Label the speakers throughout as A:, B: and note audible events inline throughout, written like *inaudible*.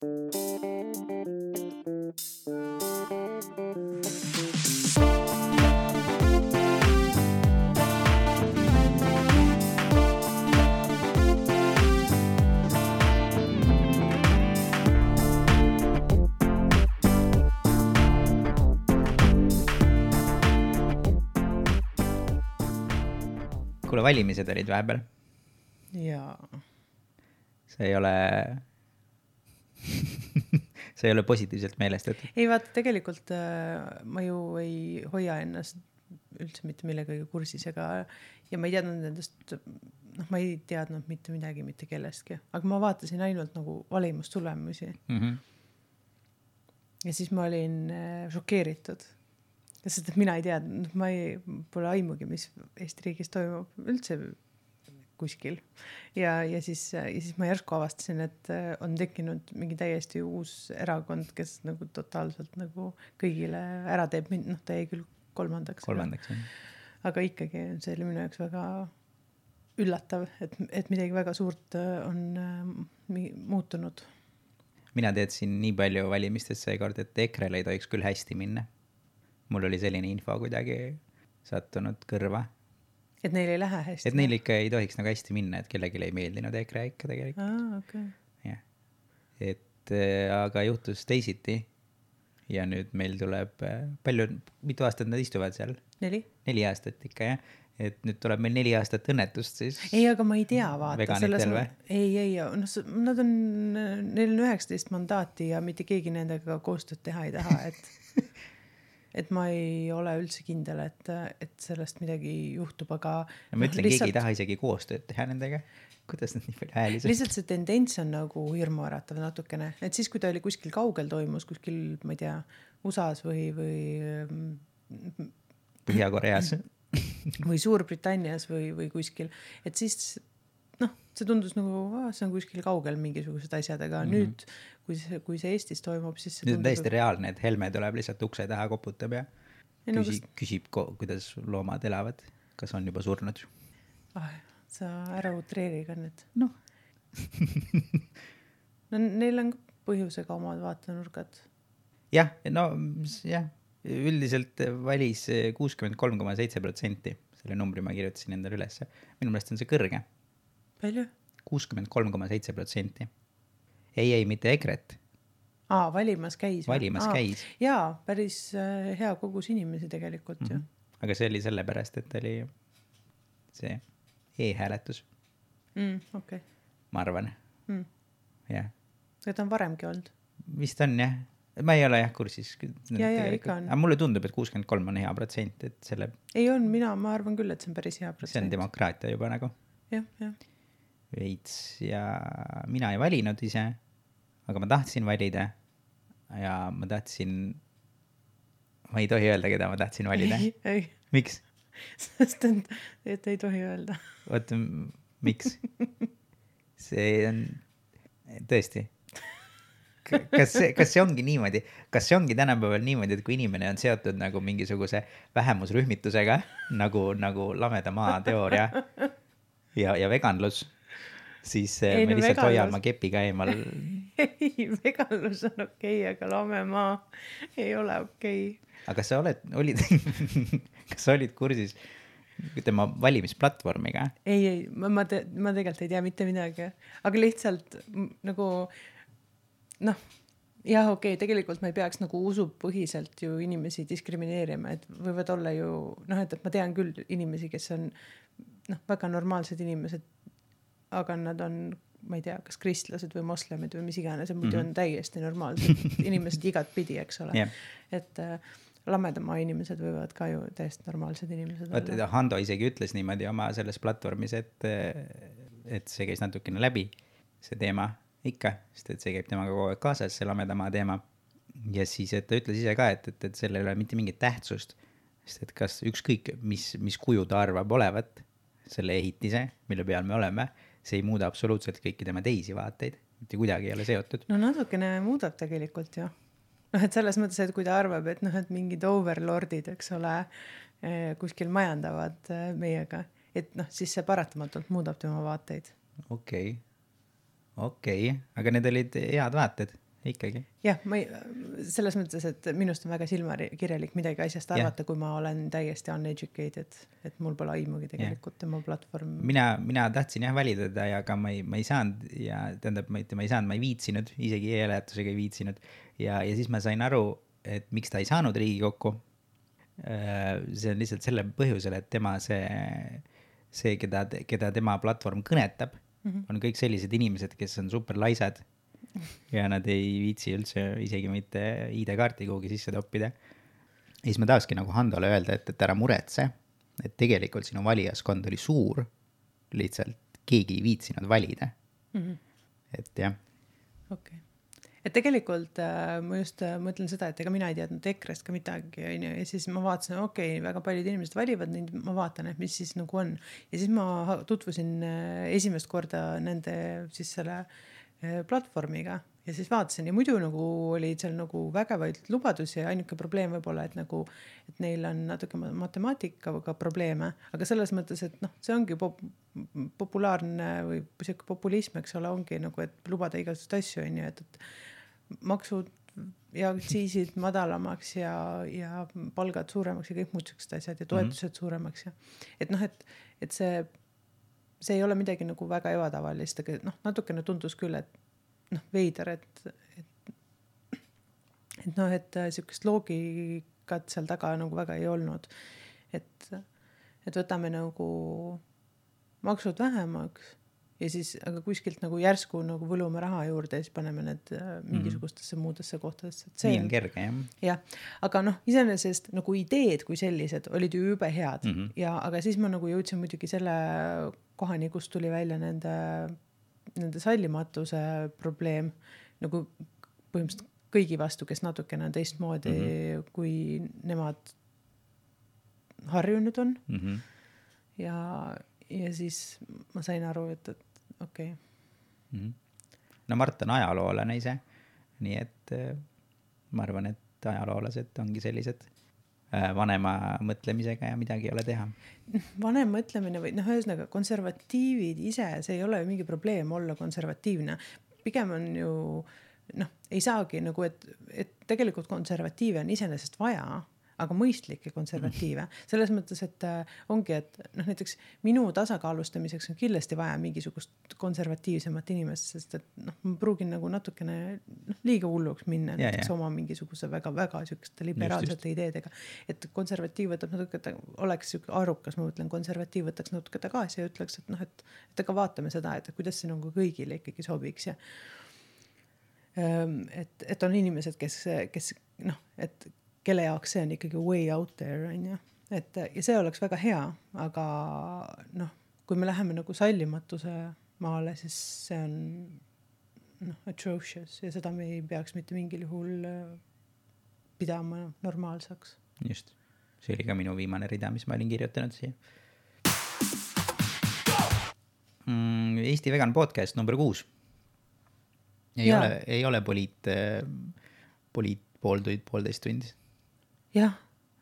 A: kuule, valimised olid vahepeal,
B: jaa,
A: see ei ole see ei ole positiivselt meelestatud.
B: ei vaata, tegelikult äh, ma ju ei hoia ennast üldse mitte millegagi kursis ega, ja ma ei teadnud nendest, noh, ma ei teadnud mitte midagi mitte kellestki, aga ma vaatasin ainult nagu valimustulemusi
A: Mhm.
B: ja siis ma olin äh, šokeeritud. sest et mina ei teadnud, ma ei, pole aimugi, mis Eesti riigis toimub üldse kuskil. ja, ja siis, ja siis ma järsku avastasin, et äh, on tekkinud mingi täiesti uus erakond, kes nagu totaalselt nagu kõigile ära teeb, noh, ta jäi küll kolmandaks.
A: kolmandaks jah.
B: aga ikkagi see oli minu jaoks väga üllatav, et, et midagi väga suurt äh, on äh, muutunud.
A: mina teadsin nii palju valimistest seekord, et EKRE-l ei tohiks küll hästi minna. mul oli selline info kuidagi sattunud kõrva,
B: et neil ei lähe hästi.
A: et neil ikka ei tohiks nagu hästi minna, et kellelegi ei meeldinud EKRE ikka tegelikult,
B: aa, okei okay..
A: jah. et äh, aga juhtus teisiti. ja nüüd meil tuleb, palju, mitu aastat nad istuvad seal?
B: neli?
A: neli aastat ikka jah, et nüüd tuleb meil neli aastat õnnetust siis.
B: ei, aga ma ei tea, vaata.
A: Veganitel või?
B: ei, ei, noh, nad on, neil on üheksateist mandaati ja mitte keegi nendega koostööd teha ei taha, et *laughs* et ma ei ole üldse kindel, et, et sellest midagi juhtub, aga.
A: ma ütlen, keegi ei taha isegi koostööd teha nendega. kuidas nad nii palju hääli saavad?
B: lihtsalt see tendents on nagu hirmuäratav natukene, et siis, kui ta oli kuskil kaugel toimus, kuskil, ma ei tea, USA-s või, või
A: Põhja-Koreas.
B: või Suurbritannias või, või kuskil, et siis noh, see tundus nagu, see on kuskil kaugel mingisugused asjad, aga mm -hmm. nüüd, kui see, kui see Eestis toimub, siis see
A: nüüd on täiesti reaalne, et Helme tuleb lihtsalt ukse taha, koputab ja
B: Ei no
A: küsi-, küsib, kuidas loomad elavad, kas on juba surnud.
B: ah, sa ära utreeri ka nüüd.
A: noh, *laughs*
B: no neil on põhjusega omad vaatenurgad.
A: jah, no jah, üldiselt valis kuuskümmend kolm koma seitse protsenti, selle numbri ma kirjutasin endale ülesse. minu meelest on see kõrge,
B: palju?
A: kuuskümmend kolm koma seitse protsenti. ei, ei mitte EKRE-t,
B: aa, valimas käis.
A: valimas käis.
B: jaa, päris äh, hea kogus inimesi tegelikult mm -hmm. ju.
A: aga see oli sellepärast, et oli see e-hääletus,
B: mm,. okei okay.
A: ma arvan,
B: mm..
A: jah,
B: aga ta on varemgi olnud.
A: vist on jah, ma ei ole jah kursis.
B: Ja, ja, ikka on.
A: aga mulle tundub, et kuuskümmend kolm on hea protsent, et selle,
B: ei on, mina, ma arvan küll, et see on päris hea
A: see on
B: protsent.
A: demokraatia juba nagu
B: jah, jah.
A: Veits ja mina ei valinud ise, aga ma tahtsin valida ja ma tahtsin, ma ei tohi öelda, keda ma tahtsin valida. miks?
B: sest et, et ei tohi öelda.
A: oota, miks? see on, tõesti. kas see, kas see ongi niimoodi, kas see ongi tänapäeval niimoodi, et kui inimene on seotud nagu mingisuguse vähemusrühmitusega nagu, nagu lameda maa teooria ja, ja veganlus, siis ei, *laughs*
B: Ei,
A: me
B: no
A: lihtsalt
B: veganlus-
A: hoiame kepiga eemal.
B: ei, veganlus on okei okay,, aga lamemaa ei ole okei okay..
A: aga kas sa oled, olid, *laughs* kas sa olid kursis tema valimisplatvormiga?
B: ei, ei, ma, ma, ma tegelikult ei tea mitte midagi, aga lihtsalt nagu noh, jah, okei okay,, tegelikult ma ei peaks nagu usupõhiselt ju inimesi diskrimineerima, et võivad olla ju noh, et, et ma tean küll inimesi, kes on noh, väga normaalsed inimesed, aga nad on, ma ei tea, kas kristlased või moslemid või mis iganes muidu mm -hmm. on täiesti normaalsed *laughs* inimesed igatpidi, eks ole
A: Jah.
B: et äh, lamedamaa inimesed võivad ka ju täiesti normaalsed inimesed
A: vaata
B: olla.
A: Hando isegi ütles niimoodi oma selles platvormis, et, et see käis natukene läbi, see teema ikka, sest et see käib temaga kogu aeg kaasas, see lamedamaa teema. ja siis, et ta ütles ise ka, et, et, et sellel ei ole mitte mingit tähtsust, sest et kas ükskõik, mis, mis kuju ta arvab olevat, selle ehitise, mille peal me oleme, see ei muuda absoluutselt kõiki tema teisi vaateid, mitte kuidagi ei ole seotud.
B: no natukene muudab tegelikult ju. noh, et selles mõttes, et kui ta arvab, et noh, et mingid overlordid, eks ole, kuskil majandavad eh, meiega, et noh, siis see paratamatult muudab tema vaateid.
A: okei okay., okei okay., aga need olid head vaated, ikkagi.
B: jah, ma ei, selles mõttes, et minust on väga silmakirjalik midagi asjast arvata, kui ma olen täiesti uneducated, et mul pole aimugi tegelikult tema platvorm.
A: mina, mina tahtsin jah valida teda ja aga ma ei, ma ei saanud ja tähendab, ma ei ütle, ma ei saanud, ma ei viitsinud, isegi e-hääletusega ei viitsinud. ja, ja siis ma sain aru, et miks ta ei saanud Riigikokku. see on lihtsalt sellel põhjusel, et tema see, see, keda, keda tema platvorm kõnetab mm, -hmm. on kõik sellised inimesed, kes on super laisad ja nad ei viitsi üldse isegi mitte ID-kaarti kuhugi sisse toppida. ja siis ma tahakski nagu Handole öelda, et, et ära muretse, et tegelikult sinu valijaskond oli suur, lihtsalt keegi ei viitsinud valida. et jah,
B: okei okay., et tegelikult äh, ma just äh, mõtlen seda, et ega mina ei teadnud EKRE-st ka midagi, onju, ja siis ma vaatasin, okei okay,, väga paljud inimesed valivad neid, ma vaatan, et mis siis nagu on. ja siis ma tutvusin äh, esimest korda nende siis selle äh, platvormiga ja siis vaatasin ja muidu nagu oli seal nagu vägevaid lubadusi ja ainuke probleem võib-olla, et nagu, et neil on natuke ma- matemaatikaga probleeme, aga selles mõttes, et noh, see ongi pop-, populaarne või sihuke populism, eks ole, ongi nagu, et lubada igasuguseid asju, onju, et, et maksud ja aktsiisid *laughs* madalamaks ja, ja palgad suuremaks ja kõik muud siuksed asjad ja toetused mm -hmm. suuremaks ja et noh, et, et see, see ei ole midagi nagu väga ebatavalist, aga noh, natukene tundus küll, et noh, veider, et, et, et noh, et äh, sihukest loogikat seal taga nagu väga ei olnud. et, et võtame nagu maksud vähemaks ja siis, aga kuskilt nagu järsku nagu võlume raha juurde ja siis paneme need äh, mingisugustesse mm muudesse kohtadesse,
A: nii on kerge jah.
B: jah, aga noh, iseenesest nagu ideed kui sellised olid ju jube head mm
A: Mhm.
B: -hmm. ja, aga siis ma nagu jõudsin muidugi selle kohani, kus tuli välja nende, nende sallimatuse probleem nagu põhimõtteliselt kõigi vastu, kes natukene on teistmoodi mm, -hmm. kui nemad harjunud on
A: Mm -hmm.
B: ja, ja siis ma sain aru, et, et okei okay.,
A: Mhm. no Mart on ajaloolane ise, nii et äh, ma arvan, et ajaloolased ongi sellised vanema mõtlemisega ja midagi ei ole teha.
B: vanem mõtlemine või noh, ühesõnaga konservatiivid ise, see ei ole ju mingi probleem olla konservatiivne. pigem on ju noh, ei saagi nagu, et, et tegelikult konservatiive on iseenesest vaja, aga mõistlikke konservatiive selles mõttes, et äh, ongi, et noh, näiteks minu tasakaalustamiseks on kindlasti vaja mingisugust konservatiivsemat inimest, sest et noh, ma pruugin nagu natukene noh, liiga hulluks minna
A: Ja,
B: näiteks
A: ja.
B: oma mingisuguse väga-väga siukeste liberaalsete ideedega. et konservatiiv võtab natuke, ta oleks sihuke arukas, ma mõtlen, konservatiiv võtaks natuke tagasi ja ütleks, et noh, et, et aga vaatame seda, et kuidas see nagu kõigile ikkagi sobiks ja. et, et on inimesed, kes, kes noh, et kelle jaoks see on ikkagi way out there on ju, et ja see oleks väga hea, aga noh, kui me läheme nagu sallimatuse maale, siis see on noh, atrocious ja seda me ei peaks mitte mingil juhul äh, pidama normaalseks.
A: just, see oli ka minu viimane rida, mis ma olin kirjutanud siia mm,. Eesti Vegan Podcast number kuus. ei
B: Jaa.
A: ole, ei ole poliit, poliit pool tundi, poolteist tundi,
B: jah,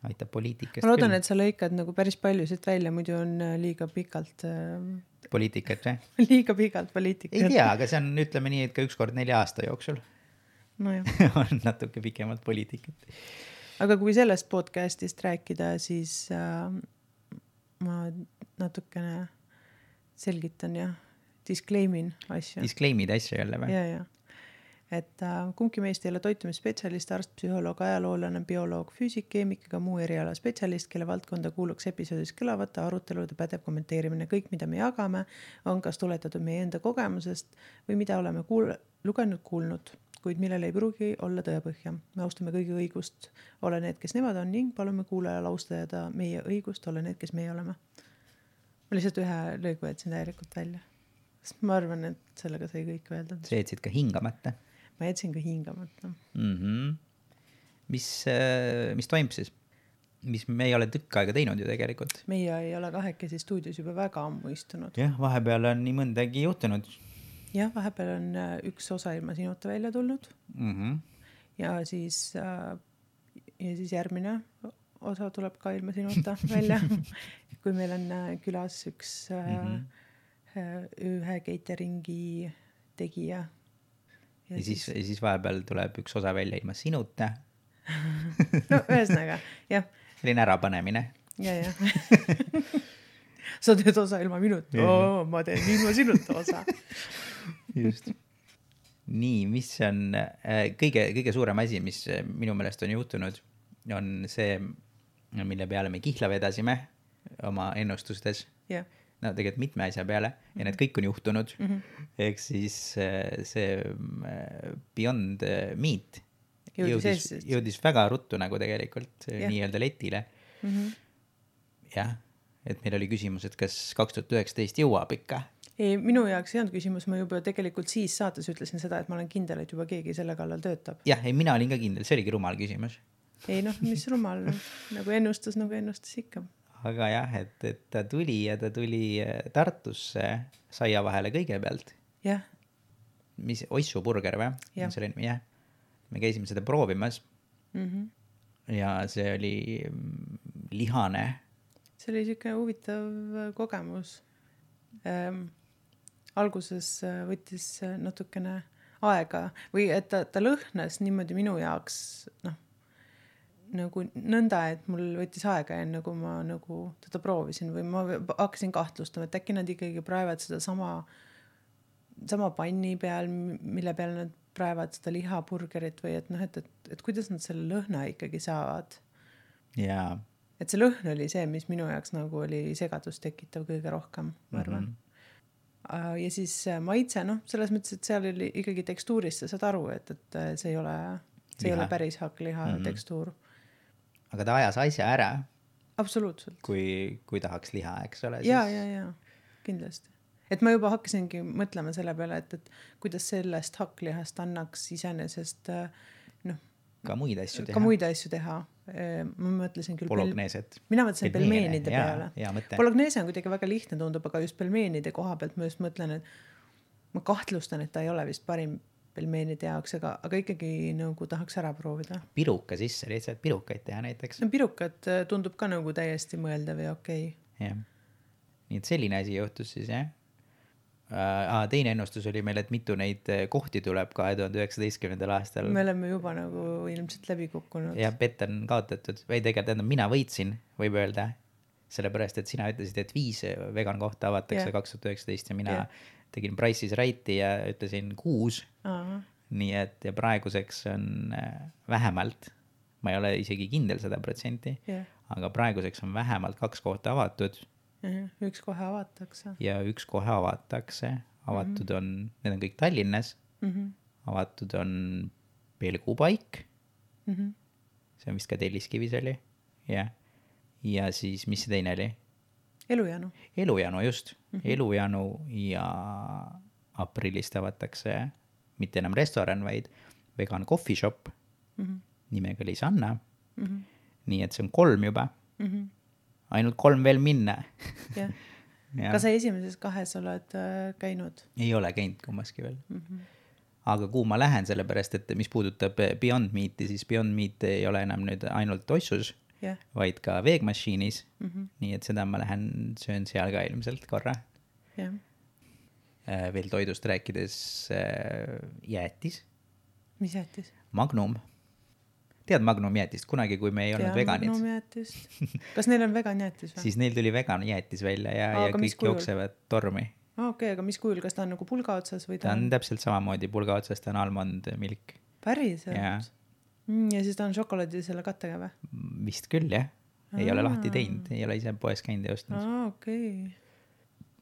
A: aitab poliitikast
B: ma loodan, et sa lõikad nagu päris palju siit välja, muidu on äh, liiga pikalt äh,,
A: poliitikat või? *laughs*
B: liiga pikalt
A: ei
B: poliitikat.
A: tea, aga see on, ütleme nii, et ka üks kord nelja aasta jooksul *laughs*
B: nojah, *laughs*
A: on natuke pikemalt poliitikat.
B: aga kui sellest podcast'ist rääkida, siis äh, ma natukene selgitan ja disclaim in asju.
A: Disclaim'id asju jälle või?
B: ja, ja, et äh, kumbki meist ei ole toitumisspetsialist, arst, psühholoog, ajaloolane, bioloog, füüsik, keemik ega muu eriala spetsialist, kelle valdkonda kuuluks episoodis kõlavate arutelude pädev kommenteerimine. kõik, mida me jagame, on kas tuletatud meie enda kogemusest või mida oleme kuul-, lugenud, kuulnud, kuid millel ei pruugi olla tõepõhja. me austame kõigi õigust olla need, kes nemad on ning palume kuulajal austada meie õigust olla need, kes meie oleme. ma lihtsalt ühe lõigu jätsin täielikult välja, sest ma arvan, et sellega sai kõik öeldud.
A: sa jätsid ka hingamata
B: ma jätsin ka hingamata.
A: mm. -hmm. mis, mis toimub siis? mis me ei ole tükk aega teinud ju tegelikult.
B: meie ei ole kahekesi stuudios juba väga ammu istunud.
A: jah, vahepeal on nii mõndagi juhtunud
B: jah, vahepeal on äh, üks osa ilma sinuta välja tulnud
A: mm. -hmm.
B: ja siis äh,, ja siis järgmine osa tuleb ka ilma sinuta *laughs* välja. kui meil on äh, külas üks äh,
A: Mhm.
B: äh, ühe catering'i tegija
A: ja siis, ja siis vahepeal tuleb üks osa välja ilma sinuta, *laughs*
B: no ühesõnaga jah,
A: selline ärapanemine.
B: ja, ja *laughs* sa teed osa ilma minuta
A: Jah.
B: oh,, ma teen ilma sinuta osa. *laughs*
A: just. nii, mis on äh, kõige, kõige suurem asi, mis äh, minu meelest on juhtunud, on see, mille peale me kihla vedasime oma ennustustes.
B: jah,
A: no tegelikult mitme asja peale ja need kõik on juhtunud mm. -hmm. ehk siis äh, see äh, Beyond äh, Meat
B: Jõudis
A: jõudis, jõudis väga ruttu nagu tegelikult
B: Jah.
A: nii-öelda letile.
B: mm -hmm.
A: jah, et meil oli küsimus, et kas kaks tuhat üheksateist jõuab ikka.
B: ei, minu jaoks ei olnud küsimus, ma juba tegelikult siis saates ütlesin seda, et ma olen kindel, et juba keegi selle kallal töötab.
A: jah, ei mina olin ka kindel, see oligi rumal küsimus.
B: ei noh, mis rumal, *laughs* nagu ennustus nagu ennustas ikka.
A: Aga jah, et, et ta tuli ja ta tuli äh, Tartusse saia vahele kõigepealt,
B: jah,
A: mis, Oissu burger või
B: Jah.?
A: see oli, jah. me käisime seda proovimas
B: mm.
A: ja see oli mm, lihane
B: see oli siuke huvitav äh, kogemus ähm,. alguses äh, võttis natukene aega või et ta, ta lõhnas niimoodi minu jaoks noh, nagu nõnda, et mul võttis aega enne kui ma nagu teda proovisin või ma hakkasin kahtlustama, et äkki nad ikkagi praevad sedasama, sama panni peal, mille peal nad praevad seda lihaburgerit või et noh, et, et, et kuidas nad selle lõhna ikkagi saavad
A: ja
B: et see lõhn oli see, mis minu jaoks nagu oli segadust tekitav kõige rohkem, ma arvan mm. -hmm. ja siis äh, maitse, noh, selles mõttes, et seal oli ikkagi tekstuurist sa saad aru, et, et äh, see ei ole, see ei
A: Liha.
B: ole päris hakkliha mm. -hmm. tekstuur.
A: Aga ta ajas asja ära,
B: absoluutselt.
A: kui, kui tahaks liha, eks ole.
B: ja, ja, ja kindlasti. et ma juba hakkasingi mõtlema selle peale, et, et kuidas sellest hakklihast annaks iseenesest äh, noh,
A: ka muid asju teha.
B: ka muid asju teha. ma mõtlesin küll.
A: Bologneset.
B: mina mõtlesin pelmeenide peale. Bolognese on kuidagi väga lihtne tundub, aga just pelmeenide koha pealt ma just mõtlen, et ma kahtlustan, et ta ei ole vist parim pelmeenide jaoks, aga, aga ikkagi nagu tahaks ära proovida.
A: piruka sisse, lihtsalt pirukaid teha näiteks.
B: no pirukad äh, tundub ka nagu täiesti mõeldav ja okei
A: jah. nii et selline asi juhtus siis jah uh,. teine ennustus oli meil, et mitu neid eh, kohti tuleb kahe tuhande üheksateistkümnendal aastal
B: okay.. me oleme juba nagu ilmselt läbi kukkunud.
A: jah, bett on kaotatud või tegelikult tähendab, mina võitsin, võib öelda. sellepärast, et sina ütlesid, et viis vegan kohta avatakse kaks tuhat üheksateist ja mina
B: Jah.
A: Tegin Price'is Righti ja ütlesin kuus.
B: Aa,
A: nii et ja praeguseks on äh, vähemalt, ma ei ole isegi kindel sada protsenti,
B: jah,
A: aga praeguseks on vähemalt kaks kohta avatud
B: üks kohe avatakse
A: ja üks kohe avatakse. avatud on, need on kõik Tallinnas,
B: mm. -hmm.
A: avatud on Pelgupaik,
B: Mm -hmm.
A: see on vist ka Telliskivis oli, jah. ja siis, mis see teine oli?
B: elujanu.
A: Elujanu just mm, -hmm. Elujanu ja aprillist avatakse mitte enam restoran, vaid vegan coffee shop
B: Mm -hmm.
A: nimega Lisanna.
B: Mm -hmm.
A: nii et see on kolm juba,
B: Mm -hmm.
A: ainult kolm veel minna.
B: jah, *laughs*
A: Ja.
B: kas sa esimeses kahes oled äh, käinud
A: ei ole käinud kummaski veel.
B: mm? -hmm.
A: aga kuhu ma lähen, sellepärast et mis puudutab Beyond Meati, siis Beyond Meat ei ole enam nüüd ainult Ossus,
B: jah,
A: vaid ka Veegmachine'is
B: mm -hmm.
A: nii et seda ma lähen söön seal ka ilmselt korra.
B: jah,
A: veel toidust rääkides, jäätis,
B: mis jättis?
A: Magnum. tead Magnum jäätist, kunagi, kui me ei olnud veganid,
B: jäätist. kas neil on vegan jäätis või?
A: siis neil tuli vegan jäätis välja ja, ja kõik jooksevad tormi.
B: aa okei, aga mis kujul, kas ta on nagu pulga otsas või
A: ta on täpselt samamoodi pulga otsas, ta on almond milk.
B: päriselt. mm,? ja siis ta on šokolaadi selle kattega või?
A: vist küll jah, ei ole lahti
B: Aa.
A: teinud, ei ole ise poes käinud ja ostnud.
B: aa okei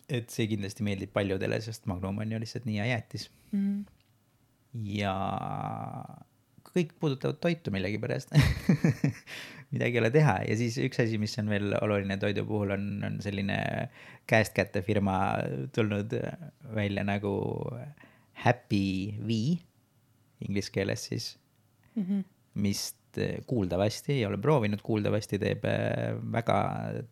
A: et see kindlasti meeldib paljudele, sest Magnum on ju lihtsalt nii hea jäätis
B: mm..
A: ja kõik puudutavad toitu millegipärast *laughs* midagi ei ole teha ja siis üks asi, mis on veel oluline toidu puhul on, on selline käest kätte firma tulnud välja nagu Happy V inglise keeles siis,
B: Mm -hmm.
A: Mis t- kuuldavasti, ei ole proovinud, kuuldavasti teeb äh, väga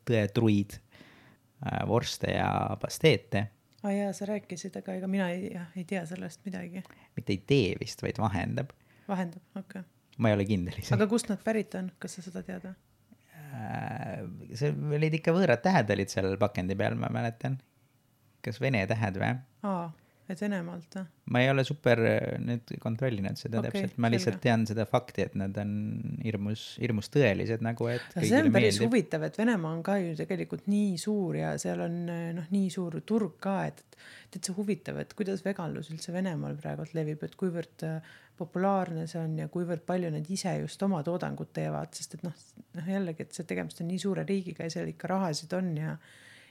A: tõetruid äh, vorste ja pasteete.
B: aa jaa, sa rääkisid, aga ega mina ei, ei tea sellest midagi.
A: mitte ei tee vist, vaid vahendab.
B: vahendab, okei okay..
A: ma ei ole kindel isegi.
B: aga kust nad pärit on, kas sa seda tead või?
A: Äh, see olid ikka võõrad tähed olid seal pakendi peal, ma mäletan. kas vene tähed või?
B: aa, et Venemaalt või?
A: ma ei ole super äh, nüüd kontrollinud seda okay, täpselt, ma lihtsalt
B: selge.
A: tean seda fakti, et nad on hirmus, hirmus tõelised nagu, et
B: see on päris
A: meeldib.
B: huvitav, et Venemaa on ka ju tegelikult nii suur ja seal on noh, nii suur turg ka, et täitsa huvitav, et kuidas veganlus üldse Venemaal praegult levib, et kuivõrd äh, populaarne see on ja kuivõrd palju nad ise just oma toodangut teevad, sest et noh, noh jällegi, et see tegemist on nii suure riigiga ja seal ikka rahasid on ja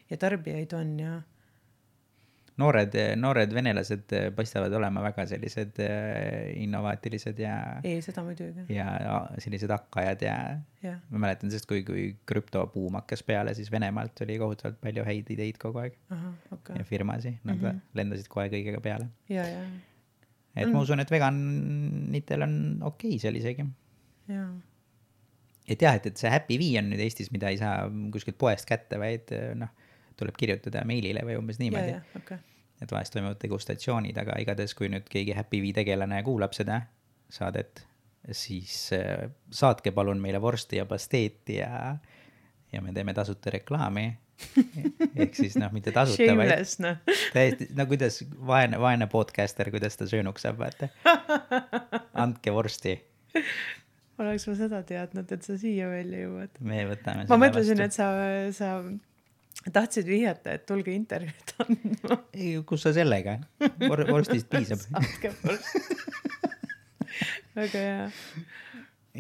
B: ja tarbijaid on ja
A: noored, noored venelased paistavad olema väga sellised äh, innovaatilised ja,
B: ei, seda muidugi,
A: ja sellised hakkajad ja
B: jah,
A: ma mäletan sellest, kui, kui krüptobuum hakkas peale, siis Venemaalt tuli kohutavalt palju häid ideid kogu aeg
B: okei
A: ja, firmasid, nad mm. -hmm. lendasid kohe kõigega peale.
B: ja, ja,
A: et
B: Mm.
A: ma usun, et veganitel on okei okay seal isegi.
B: ja,
A: et jah, et, et see Happy Bee on nüüd Eestis, mida ei saa kuskilt poest kätte, vaid äh, noh, tuleb kirjutada meilile või umbes niimoodi
B: okei,
A: et vahest toimuvad degustatsioonid, aga igatahes, kui nüüd keegi Happy Bee tegelane kuulab seda saadet, siis äh, saatke palun meile vorsti ja pasteeti ja, ja me teeme tasuta reklaami. *laughs* ehk siis noh, mitte tasuta, vaid
B: noh,
A: täiesti, no kuidas vaene, vaene podcaster, kuidas ta söönuks saab, vaata. andke vorsti,
B: oleks ma seda teadnud, et sa siia välja jõuad.
A: me võtame.
B: ma mõtlesin, et sa, sa tahtsid vihjata, et tulge intervjuud *laughs* andma.
A: ei, kus sa sellega Vor,, vorstist piisab. *laughs*
B: saatke vorst. *laughs* väga hea.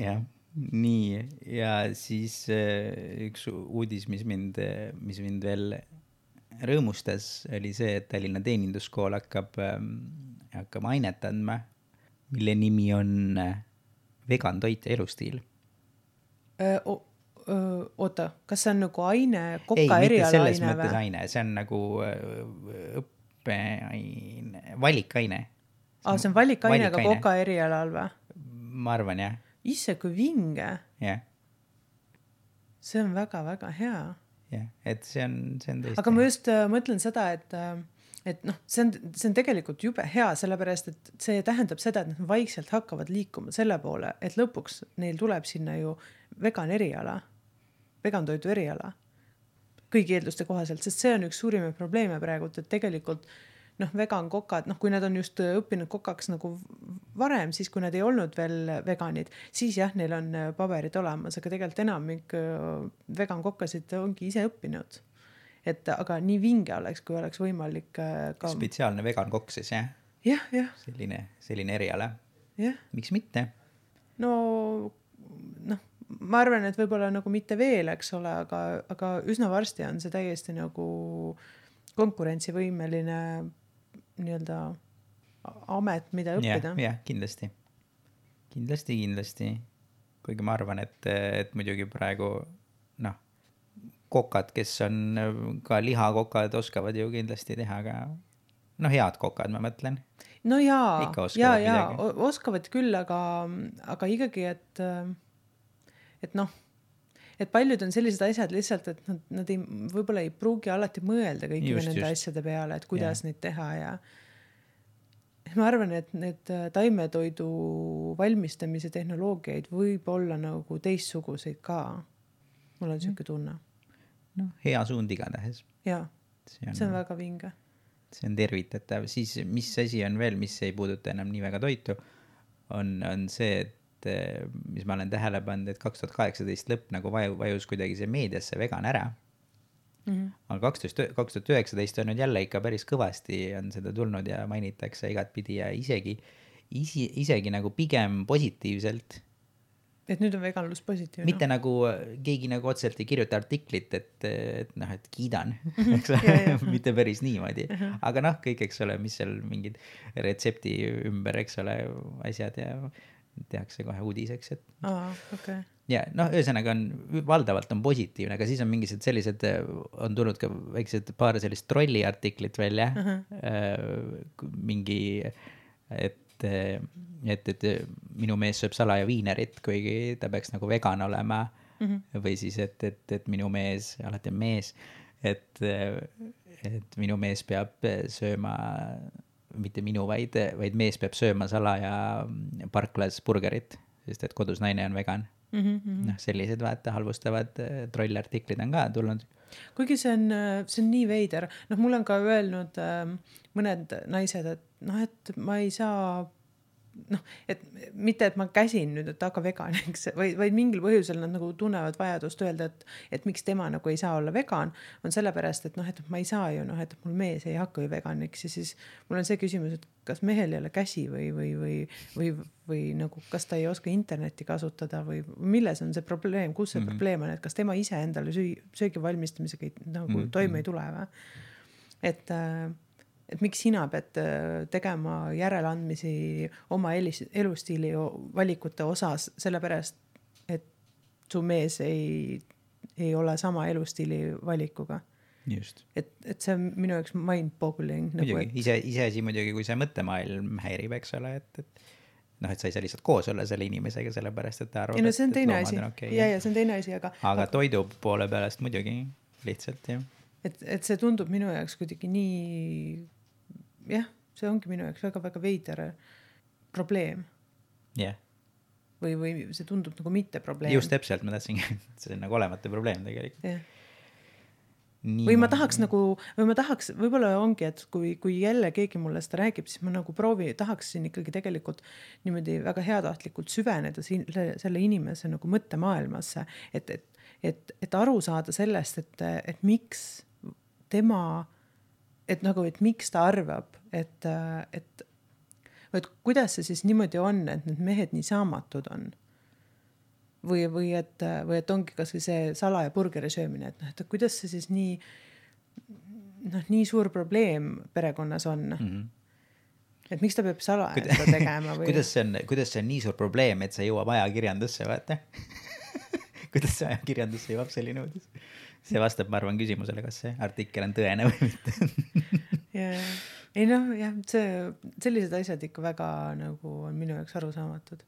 A: jah, nii ja siis äh, üks uudis, mis mind, mis mind veel rõõmustas, oli see, et Tallinna Teeninduskool hakkab, hakkab ainet andma, mille nimi on äh, vegan toit ja elustiil.
B: oota, kas see on nagu aine,
A: ei,
B: koka
A: mitte selles
B: erialaaine
A: mõttes
B: või?
A: aine, see on nagu õppeaine, valikaine.
B: aa, see on valikaine, aga koka erialal või?
A: ma arvan jah,
B: isse kui vinge,
A: jah,
B: see on väga-väga hea.
A: jah, et see on, see on tõesti.
B: aga ma just äh, mõtlen seda, et äh, et noh, see on, see on tegelikult jube hea, sellepärast et see tähendab seda, et nad vaikselt hakkavad liikuma selle poole, et lõpuks neil tuleb sinna ju vegan eriala, vegan toidu eriala. Kõigi eelduste kohaselt, sest see on üks suurimaid probleeme praegult, et tegelikult noh, vegan kokad, noh, kui nad on just õppinud kokaks nagu varem, siis kui nad ei olnud veel veganid, siis jah, neil on paberid olemas, aga tegelikult enamik äh, vegan kokkasid ongi ise õppinud. et aga nii vinge oleks, kui oleks võimalik äh, ka
A: spetsiaalne vegan kokk siis jah,
B: jah, jah,
A: selline, selline eriala,
B: jah,
A: miks mitte?
B: No noh, ma arvan, et võib-olla nagu mitte veel, eks ole, aga, aga üsna varsti on see täiesti nagu konkurentsivõimeline nii-öelda amet, mida õppida,.
A: jah, kindlasti, kindlasti, kindlasti. kuigi ma arvan, et, et muidugi praegu noh, kokad, kes on ka lihakokad, oskavad ju kindlasti teha ka noh, head kokad, ma mõtlen.
B: no jaa jaa, jaa oskavad küll, aga, aga ikkagi, et, et noh, et paljud on sellised asjad lihtsalt, et nad, nad ei, võib-olla ei pruugi alati mõelda kõikide nende
A: just.
B: asjade peale, et kuidas neid teha ja ma arvan, et need äh, taimetoidu valmistamise tehnoloogiaid võib olla nagu teistsuguseid ka. mul on sihuke tunne
A: noh, hea suund igatahes.
B: ja
A: see on,
B: see on väga vinge.
A: see on tervitatav, siis mis asi on veel, mis ei puuduta enam nii väga toitu, on, on see, et eh, mis ma olen tähele pannud, et kaks tuhat kaheksateist lõpp nagu vaju, vajus kuidagi see meediasse vegan ära.
B: Mhm.
A: aga kaksteist, kaks tuhat üheksateist on nüüd jälle ikka päris kõvasti on seda tulnud ja mainitakse igatpidi ja isegi, isi, isegi nagu pigem positiivselt.
B: et nüüd on veganlus positiivne.
A: mitte nagu keegi nagu otseselt ei kirjuta artiklit, et, et noh, et kiidan, eks *laughs*
B: Ja, ja.
A: ole, mitte päris niimoodi, aga noh, kõik, eks ole, mis seal mingid retsepti ümber, eks ole, asjad ja tehakse kohe uudiseks, et
B: aa, okei.
A: ja noh, ühesõnaga on valdavalt on positiivne, aga siis on mingisugused sellised, on tulnud ka väiksed paar sellist trolliartiklit välja uh. -huh. mingi, et, et, et minu mees sööb salaja viinerit, kuigi ta peaks nagu vegan olema uh. -huh. või siis, et, et, et minu mees, alati on mees, et, et minu mees peab sööma mitte minu, vaid, vaid mees peab sööma salaja parklas burgerit, sest et kodus naine on vegan
B: mm. -hmm.
A: noh, sellised vaata halvustavad äh, trollartiklid on ka tulnud.
B: kuigi see on, see on nii veider, noh, mulle on ka öelnud äh, mõned naised, et noh, et ma ei saa noh, et mitte, et ma käsin nüüd, et hakka veganiks, *laughs* vaid, vaid mingil põhjusel nad nagu tunnevad vajadust öelda, et, et miks tema nagu ei saa olla vegan, on sellepärast, et noh, et ma ei saa ju noh, et mul mees ei hakka ju veganiks ja siis mul on see küsimus, et kas mehel ei ole käsi või, või, või, või, või nagu, kas ta ei oska internetti kasutada või milles on see probleem, kus see mm -hmm. probleem on, et kas tema ise endale süü-, söögi valmistamisega ei, nagu mm -hmm. toime ei tule või? et, et miks sina pead äh, tegema järeleandmisi oma elis, elustiili valikute osas, sellepärast et su mees ei, ei ole sama elustiili valikuga.
A: just.
B: et, et see on minu jaoks mind-boggling nagu,
A: muidugi
B: et,
A: ise, iseasi muidugi, kui see mõttemaailm häirib, eks ole, et, et noh, et sa ei saa lihtsalt koos olla selle inimesega, sellepärast et ta arvab,
B: ei no see on teine asi
A: okei
B: ja, ja see on teine asi, aga,
A: aga toidu poole pealest muidugi lihtsalt jah.
B: et, et see tundub minu jaoks kuidagi nii, jah, see ongi minu jaoks väga-väga veider probleem
A: jah,
B: või, või see tundub nagu mitte probleem.
A: just täpselt, ma tahtsingi, see on nagu olematu probleem tegelikult.
B: jah või ma tahaks nagu, või ma tahaks, võib-olla ongi, et kui, kui jälle keegi mulle seda räägib, siis ma nagu proovi, tahaksin ikkagi tegelikult niimoodi väga heatahtlikult süveneda siin selle inimese nagu mõttemaailmasse, et, et, et, et aru saada sellest, et, et miks tema, et nagu, et miks ta arvab, et, et, et kuidas see siis niimoodi on, et need mehed nii saamatud on või, või et, või et ongi kasvõi see salaja burgeri söömine, et noh, et kuidas see siis nii noh, nii suur probleem perekonnas on mm.
A: -hmm.
B: et miks ta peab salaja seda tegema või? *laughs*
A: kuidas see on, kuidas see on nii suur probleem, et see jõuab ajakirjandusse, vaata *laughs* kuidas see ajakirjandusse jõuab selline uudis? See vastab, ma arvan, küsimusele, kas see artikkel on tõene või mitte.
B: ja, ei noh, jah, see, sellised asjad ikka väga nagu on minu jaoks arusaamatud.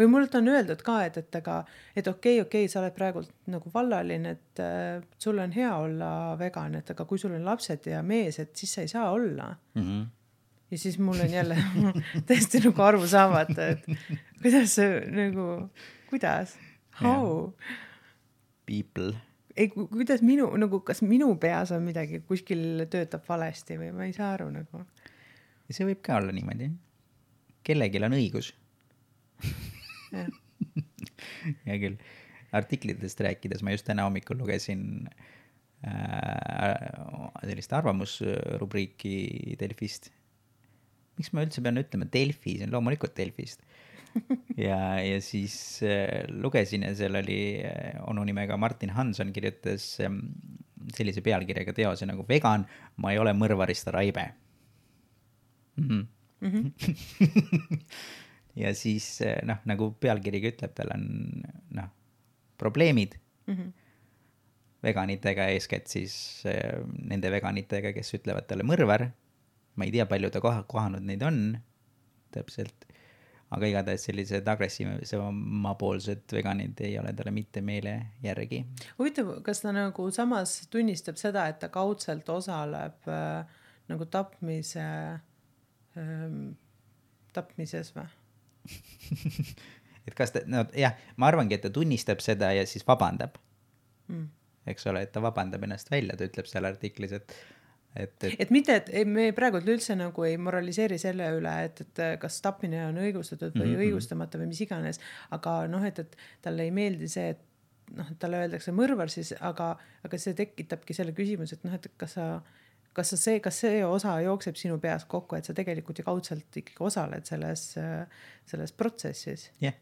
B: Või mult on öeldud ka, et, et aga, et okei okay,, okei okay,, sa oled praegult nagu vallaline, et äh, sul on hea olla vegan, et aga kui sul on lapsed ja mees, et siis sa ei saa olla.
A: Mm -hmm.
B: ja siis mul on jälle *laughs* täiesti nagu aru saamata, et kuidas see nagu, kuidas, how,
A: People,
B: ei, kuidas minu nagu, kas minu peas on midagi kuskil töötab valesti või ma ei saa aru nagu.
A: see võib ka olla niimoodi. kellelgi on õigus, *laughs* hea küll. artiklitest rääkides, ma just täna hommikul lugesin äh, sellist arvamusrubriiki Delfist. miks ma üldse pean ütlema Delfi, see on loomulikult Delfist. ja, ja siis äh, lugesin ja seal oli äh, onu nimega Martin Hanson kirjutas äh, sellise pealkirjaga teose nagu vegan, ma ei ole mõrvarist raibe mm. -hmm. ja siis eh, noh, nagu pealkirigi ütleb, tal on noh, probleemid mm. -hmm. veganitega, eeskätt siis äh, nende veganitega, kes ütlevad talle mõrvar. ma ei tea, palju ta koha, kohanud neid on täpselt, aga igatahes sellised agressiivsemapoolsed veganid ei ole talle mitte meele järgi.
B: huvitav, kas ta nagu samas tunnistab seda, et ta kaudselt osaleb äh, nagu tapmise ähm,, tapmises või? *laughs*
A: et kas ta, no jah, ma arvangi, et ta tunnistab seda ja siis vabandab
B: Mm.
A: eks ole, et ta vabandab ennast välja, ta ütleb seal artiklis, et, et, et
B: et mitte, et ei, me praegult üldse nagu ei moraliseeri selle üle, et, et kas tapmine on õigustatud või mm -hmm. õigustamata või mis iganes, aga noh, et, et talle ei meeldi see, et noh, et talle öeldakse mõrvar siis, aga, aga see tekitabki selle küsimuse, et noh, et kas sa kas sa see, kas see osa jookseb sinu peas kokku, et sa tegelikult ju kaudselt ikkagi osaled selles, selles protsessis,
A: jah,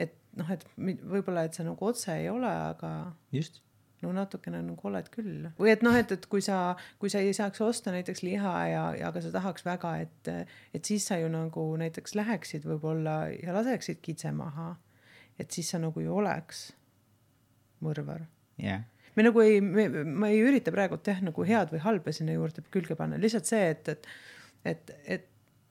B: et noh, et võib-olla, et sa nagu otse ei ole, aga
A: just,
B: no natukene nagu oled küll või et noh, et, et kui sa, kui sa ei saaks osta näiteks liha ja, ja aga sa tahaks väga, et, et siis sa ju nagu näiteks läheksid võib-olla ja laseksid kitse maha. et siis sa nagu ju oleks mõrvar.
A: jah,
B: me nagu ei, ma ei ürita praegult jah, nagu head või halba sinna juurde külge panna, lihtsalt see, et, et, et, et,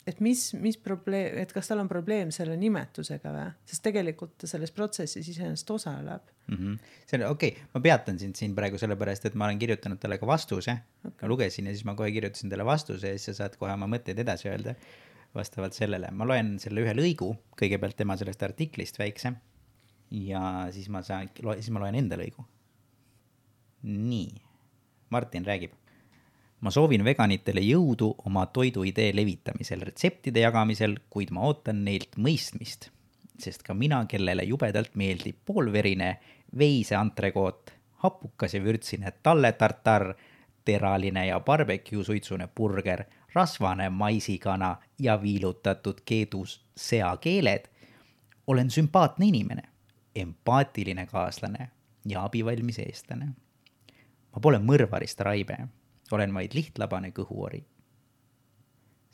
B: et mis, mis probleem, et kas tal on probleem selle nimetusega või, sest tegelikult ta selles protsessis iseenesest osaleb
A: mm. -hmm. see on okei okay., ma peatan sind siin praegu sellepärast, et ma olen kirjutanud talle ka vastuse okay.. ma lugesin ja siis ma kohe kirjutasin talle vastuse ja siis sa saad kohe oma mõtteid edasi öelda vastavalt sellele. ma loen selle ühe lõigu kõigepealt tema sellest artiklist väikse ja siis ma saan, siis ma loen enda lõigu. nii, Martin räägib. Ma soovin veganitele jõudu oma toiduidee levitamisel, retseptide jagamisel, kuid ma ootan neilt mõistmist. sest ka mina, kellele jubedalt meeldib poolverine veiseantrekoot, hapukas ja vürtsine talle tartar, teraline ja barbecue suitsune burger, rasvane maisikana ja viilutatud keedus seakeeled, olen sümpaatne inimene, empaatiline kaaslane ja abivalmis eestlane. ma pole mõrvarist raibe, olen vaid lihtlabane kõhuori.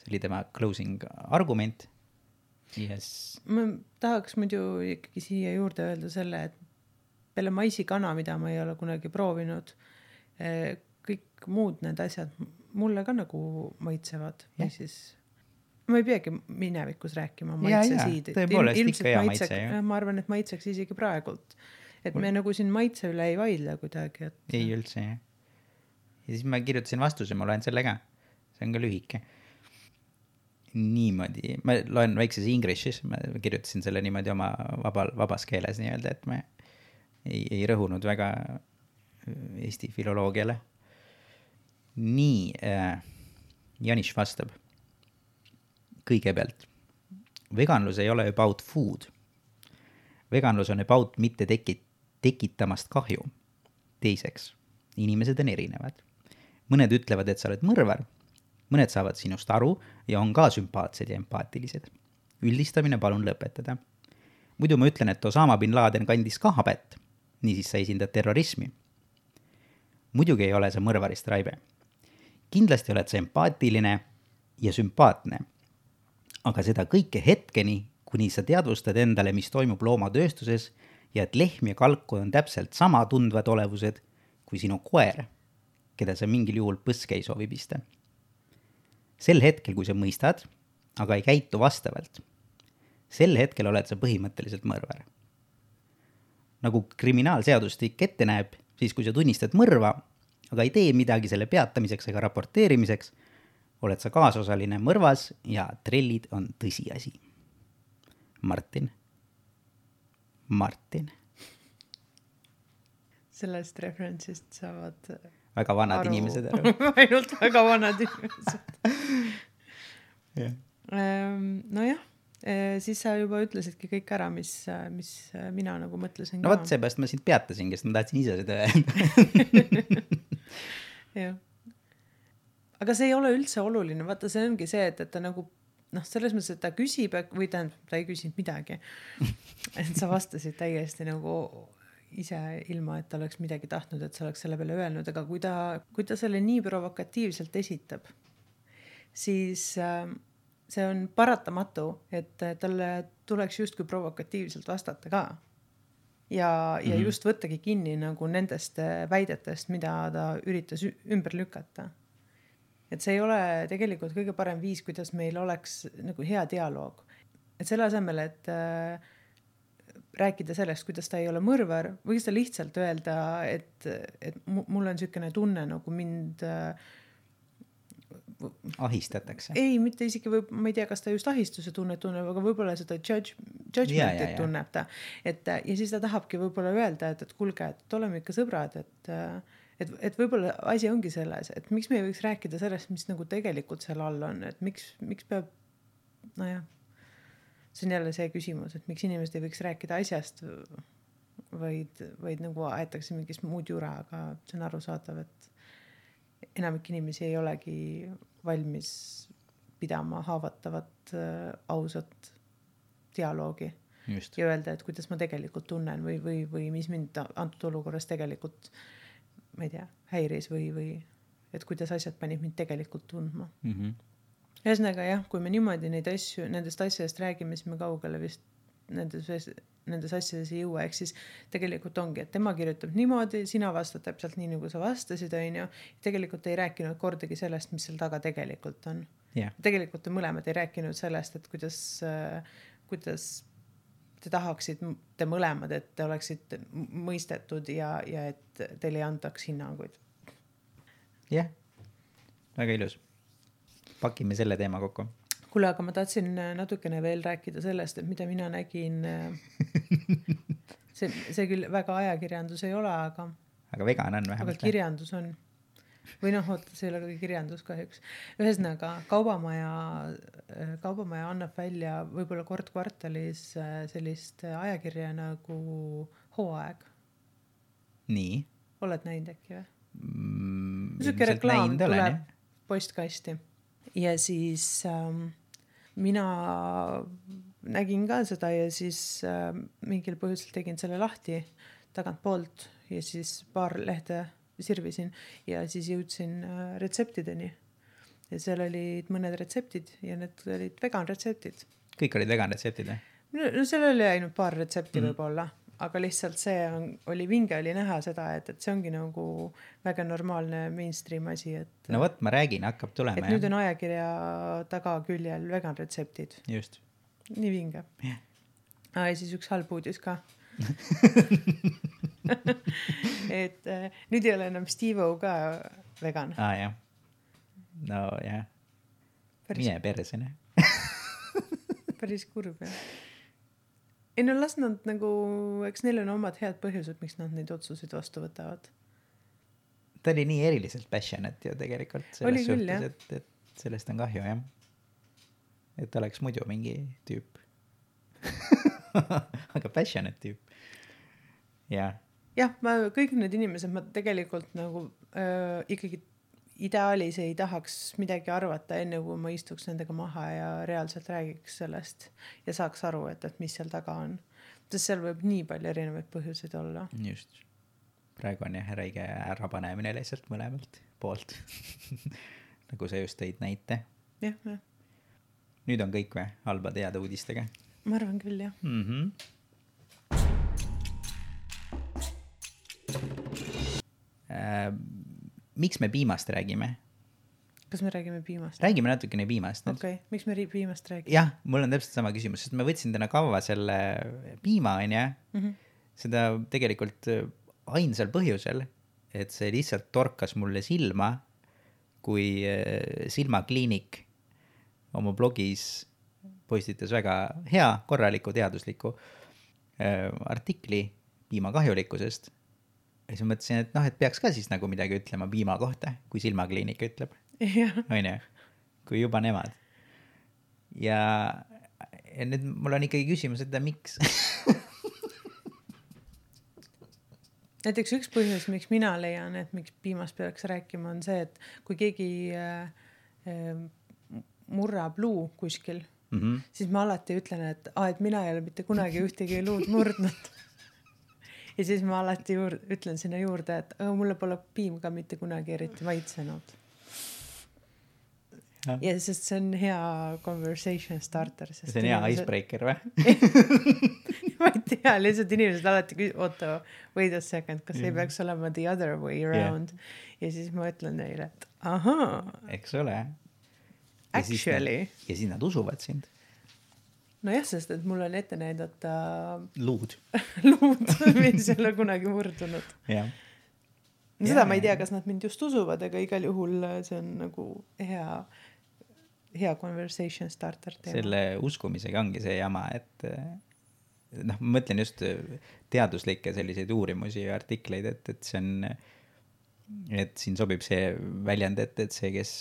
A: see oli tema closing argument. yes,
B: ma tahaks muidu ikkagi siia juurde öelda selle, et peale maisikana, mida ma ei ole kunagi proovinud, kõik muud need asjad mulle ka nagu maitsevad või siis ma ei peagi minevikus rääkima maitsesiid.
A: tõepoolest, ikka hea maitse,
B: ma arvan, et maitseks isegi praegult. et me nagu siin maitse üle ei vaidle kuidagi, et
A: ei üldse jah. Ja siis ma kirjutasin vastuse, ma loen selle ka. see on ka lühike. niimoodi, ma loen väikses English'is, ma kirjutasin selle niimoodi oma vabal, vabas keeles nii-öelda, et ma ei, ei rõhunud väga äh, eesti filoloogiale. nii äh,, Janis vastab. kõigepealt, veganlus ei ole about food. veganlus on about mitte teki-, tekitamast kahju. teiseks, inimesed on erinevad. Mõned ütlevad, et sa oled mõrvar, mõned saavad sinust aru ja on ka sümpaatsed ja empaatilised. üldistamine palun lõpetada. muidu ma ütlen, et Osama bin Laden kandis ka habet, niisiis sa esindad terrorismi. muidugi ei ole sa mõrvarist raibe. kindlasti oled sa empaatiline ja sümpaatne. aga seda kõike hetkeni, kuni sa teadvustad endale, mis toimub loomatööstuses ja et lehm ja kalku on täpselt sama tundvad olevused kui sinu koer, keda sa mingil juhul põske ei soovi pista. sel hetkel, kui sa mõistad, aga ei käitu vastavalt, sel hetkel oled sa põhimõtteliselt mõrvar. nagu kriminaalseadustik ette näeb, siis kui sa tunnistad mõrva, aga ei tee midagi selle peatamiseks ega raporteerimiseks, oled sa kaasosaline mõrvas ja trellid on tõsiasi. Martin. Martin,
B: sellest referentsist saavad
A: väga vanad
B: aru
A: inimesed aru. *laughs*
B: ainult väga vanad inimesed. *laughs*
A: jah,
B: nojah, siis sa juba ütlesidki kõik ära, mis, mis mina nagu mõtlesin
A: no vot, seepärast ma sind peatasingi, sest ma tahtsin ise seda öelda. *laughs*
B: jah. aga see ei ole üldse oluline, vaata, see ongi see, et, et ta nagu noh, selles mõttes, et ta küsib või tähendab, ta ei küsinud midagi. et sa vastasid täiesti nagu ise ilma, et ta oleks midagi tahtnud, et sa oleks selle peale öelnud, aga kui ta, kui ta selle nii provokatiivselt esitab, siis äh, see on paratamatu, et talle tuleks justkui provokatiivselt vastata ka ja, ja mm -hmm. just võttagi kinni nagu nendest äh, väidetest, mida ta üritas ümber lükata. et see ei ole tegelikult kõige parem viis, kuidas meil oleks nagu hea dialoog. et selle asemel, et äh, rääkida sellest, kuidas ta ei ole mõrvar, võiks ta lihtsalt öelda, et, et mu- mul on niisugune tunne nagu mind äh,
A: ahistatakse.
B: ei, mitte isegi võib, ma ei tea, kas ta just ahistuse tunnet tunneb, aga võib-olla seda judge, judgment'it tunneb ta. et äh, ja siis ta tahabki võib-olla öelda, et, et kuulge, et oleme ikka sõbrad, et äh, et, et võib-olla asi ongi selles, et miks me ei võiks rääkida sellest, mis nagu tegelikult seal all on, et miks, miks peab, nojah, see on jälle see küsimus, et miks inimesed ei võiks rääkida asjast, vaid, vaid nagu aetakse mingit muud jura, aga see on arusaadav, et enamik inimesi ei olegi valmis pidama haavatavat äh, ausat dialoogi ja öelda, et kuidas ma tegelikult tunnen või, või, või mis mind antud olukorras tegelikult ma ei tea, häiris või, või et kuidas asjad panid mind tegelikult tundma.
A: mm. -hmm.
B: Ühesõnaga jah, kui me niimoodi neid asju, nendest asjadest räägime, siis me kaugele vist nendes, nendes asjades ei jõua, ehk siis tegelikult ongi, et tema kirjutab niimoodi, sina vastad täpselt nii, nagu sa vastasid, onju. tegelikult ei rääkinud kordagi sellest, mis seal taga tegelikult on.
A: jah,
B: tegelikult te mõlemad ei rääkinud sellest, et kuidas, kuidas te tahaksite mõlemad, et te oleksite mõistetud ja, ja et teile ei antaks hinnanguid.
A: jah, väga ilus. Pakime selle teema kokku.
B: kuule, aga ma tahtsin natukene veel rääkida sellest, et mida mina nägin äh, see, see küll väga ajakirjandus ei ole, aga,
A: aga vegan on
B: aga
A: vähemalt.
B: kirjandus on. või noh, oota, see ei ole ka kirjandus kahjuks. ühesõnaga, kaubamaja, kaubamaja annab välja võib-olla kord kvartalis äh, sellist äh, ajakirja nagu Hooaeg.
A: nii
B: oled näinud äkki või?
A: mm,.
B: niisugune reklaam tuleb postkasti ja siis ähm, mina nägin ka seda ja siis äh, mingil põhjusel tegin selle lahti tagantpoolt ja siis paar lehte sirvisin ja siis jõudsin äh, retseptideni. ja seal olid mõned retseptid ja need olid vegan retseptid.
A: kõik olid vegan retseptid või?
B: no seal oli ainult paar retsepti mm. võib-olla, aga lihtsalt see on, oli vinge oli näha seda, et, et see ongi nagu väga normaalne mainstream asi, et
A: no vot, ma räägin, hakkab
B: et
A: tulema
B: nüüd on ajakirja tagaküljel vegan retseptid,
A: just.
B: nii vinge
A: Jah. *laughs*
B: ah,. ja siis üks halb uudis ka *laughs* et äh, nüüd ei ole enam Steve-O ka vegan,
A: aa ah, jah. nojah,
B: päris,
A: mine perse noh.
B: päris kurb jah. Ei no las nad nagu, eks neil on omad head põhjused, miks nad neid otsuseid vastu võtavad.
A: ta oli nii eriliselt passionate ju tegelikult
B: Oli
A: selles
B: küll,
A: suhtes, et, et sellest on kahju jah. et oleks muidu mingi tüüp. *laughs* aga passionate tüüp. jah,
B: jah, ma kõik need inimesed, ma tegelikult nagu öö, ikkagi ideaalis ei tahaks midagi arvata, enne kui ma istuks nendega maha ja reaalselt räägiks sellest ja saaks aru, et, et mis seal taga on. sest seal võib nii palju erinevaid põhjuseid olla.
A: just. praegu on jah räige ärapanemine lihtsalt mõlemalt poolt. *laughs* nagu sa just tõid näite.
B: jah, jah,
A: nüüd on kõik või, halbade heade uudistega
B: ma arvan küll jah.
A: mm? -hmm. Miks me piimast räägime?
B: kas me räägime piimast?
A: räägime natukene piimast
B: okei okay., miks me piimast räägime?
A: jah, mul on täpselt sama küsimus, sest ma võtsin täna kaua selle piima, onju.
B: Mhm.
A: seda tegelikult äh, ainsal põhjusel, et see lihtsalt torkas mulle silma, kui äh, Silmakliinik oma blogis postitas väga hea, korraliku teadusliku äh, artikli piima kahjulikkusest. Ja siis ma mõtlesin, et noh, et peaks ka siis nagu midagi ütlema piima kohta, kui Silmakliinik ütleb onju, kui juba nemad. ja, ja nüüd mul on ikkagi küsimus, et miks *laughs*
B: näiteks üks põhjus, miks mina leian, et miks piimast peaks rääkima, on see, et kui keegi äh, äh, murrab luu kuskil
A: mm. -hmm.
B: siis ma alati ütlen, et aa, et mina ei ole mitte kunagi ühtegi luud murdnud. *laughs* ja siis ma alati juurde, ütlen sinna juurde, et mulle pole piim ka mitte kunagi eriti maitsenud.
A: Jah.
B: ja sest see on hea conversation starter.
A: see on hea. icebreaker või? *laughs*
B: ma ei tea, lihtsalt inimesed alati küsivad, oota, wait a second, kas ei
A: Mhm.
B: peaks olema the other way around ja siis ma ütlen neile, et ahaa,
A: eks ole.
B: actually,
A: ja siis nad usuvad sind.
B: nojah, sest et mul on ette näidata
A: luud. *laughs*
B: luud, mis ei ole kunagi murdunud.
A: jah.
B: seda ma ei tea, kas nad mind just usuvad, aga igal juhul see on nagu hea, hea conversation starter teema.
A: selle uskumisega ongi see jama, et eh, noh, ma mõtlen just teaduslikke selliseid uurimusi ja artikleid, et, et see on, et siin sobib see väljend, et, et see, kes,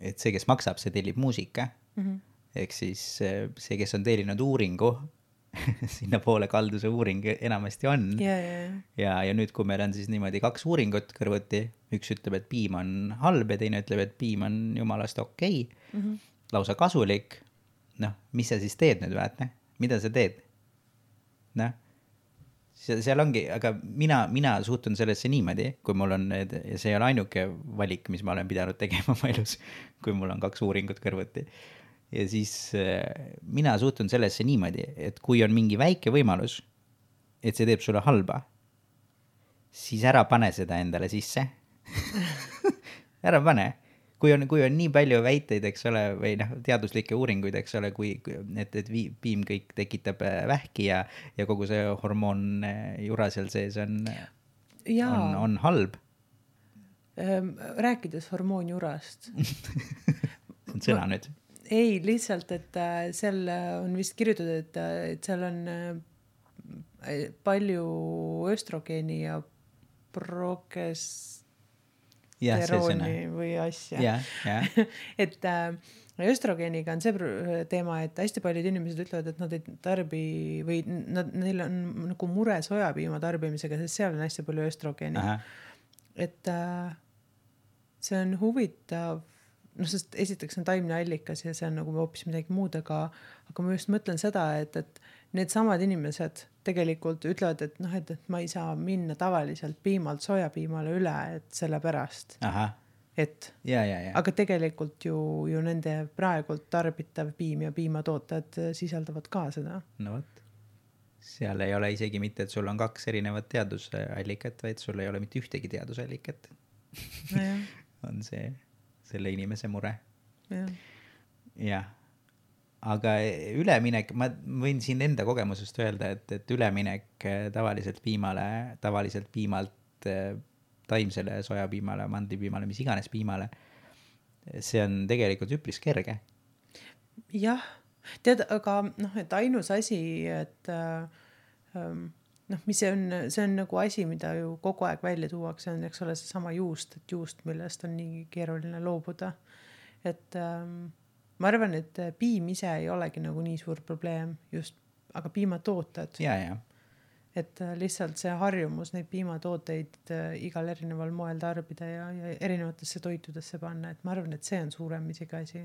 A: et see, kes maksab, see tellib muusika
B: mm. -hmm.
A: Ehk siis eh, see, kes on tellinud uuringu, *laughs* sinnapoole kaldu see uuring enamasti on
B: ja, ja, ja,
A: ja, nüüd, kui meil on siis niimoodi kaks uuringut kõrvuti, üks ütleb, et piim on halb ja teine ütleb, et piim on jumalast okei okay,,
B: Mhm.
A: lausa kasulik. noh, mis sa siis teed nüüd, vaata, mida sa teed? noh, seal ongi, aga mina, mina suhtun sellesse niimoodi, kui mul on need ja see ei ole ainuke valik, mis ma olen pidanud *laughs* tegema oma elus, kui mul on kaks uuringut kõrvuti. Ja siis äh, mina suhtun sellesse niimoodi, et kui on mingi väike võimalus, et see teeb sulle halba, siis ära pane seda endale sisse. *laughs* ära pane, kui on, kui on nii palju väiteid, eks ole, või noh, teaduslikke uuringuid, eks ole, kui, et, et piim kõik tekitab äh, vähki ja, ja kogu see hormoon äh, jura seal sees on, on, on halb.
B: rääkides hormoonjurast, *laughs*
A: sõna nüüd.
B: Ei lihtsalt, et äh, seal äh, on vist kirjutatud, et, et seal on äh, palju östrogeeni ja progesterooni või asja.
A: jah, jah, *laughs*
B: et äh, östrogeeniga on see teema, et hästi paljud inimesed ütlevad, et nad ei tarbi või nad, neil on nagu mure sojapiima tarbimisega, sest seal on hästi palju östrogeeni. et äh, see on huvitav, noh, sest esiteks on taimne allikas ja see on nagu hoopis midagi muud, aga, aga ma just mõtlen seda, et, et needsamad inimesed tegelikult ütlevad, et noh, et, et ma ei saa minna tavaliselt piimalt sojapiimale üle, et sellepärast, et
A: ja, ja, ja,
B: aga tegelikult ju, ju nende praegult tarbitav piim ja piimatooted sisaldavad ka seda.
A: no vot. seal ei ole isegi mitte, et sul on kaks erinevat teadusallikat, vaid sul ei ole mitte ühtegi teadusallikat.
B: nojah, *laughs*
A: on see, selle inimese mure.
B: jah,
A: aga üleminek, ma võin siin enda kogemusest öelda, et, et üleminek eh, tavaliselt piimale, tavaliselt piimalt eh, taimsele sojapiimale, mandlipiimale, mis iganes piimale, see on tegelikult üpris kerge.
B: jah, tead, aga noh, et ainus asi, et äh, ähm, noh, mis see on, see on nagu asi, mida ju kogu aeg välja tuuakse, on, eks ole, seesama juust, et juust, millest on nii keeruline loobuda. et ähm, ma arvan, et piim ise ei olegi nagu nii suur probleem just, aga piimatooted,
A: ja, ja,
B: et äh, lihtsalt see harjumus neid piimatooteid äh, igal erineval moel tarbida ja, ja erinevatesse toitudesse panna, et ma arvan, et see on suurem isegi asi.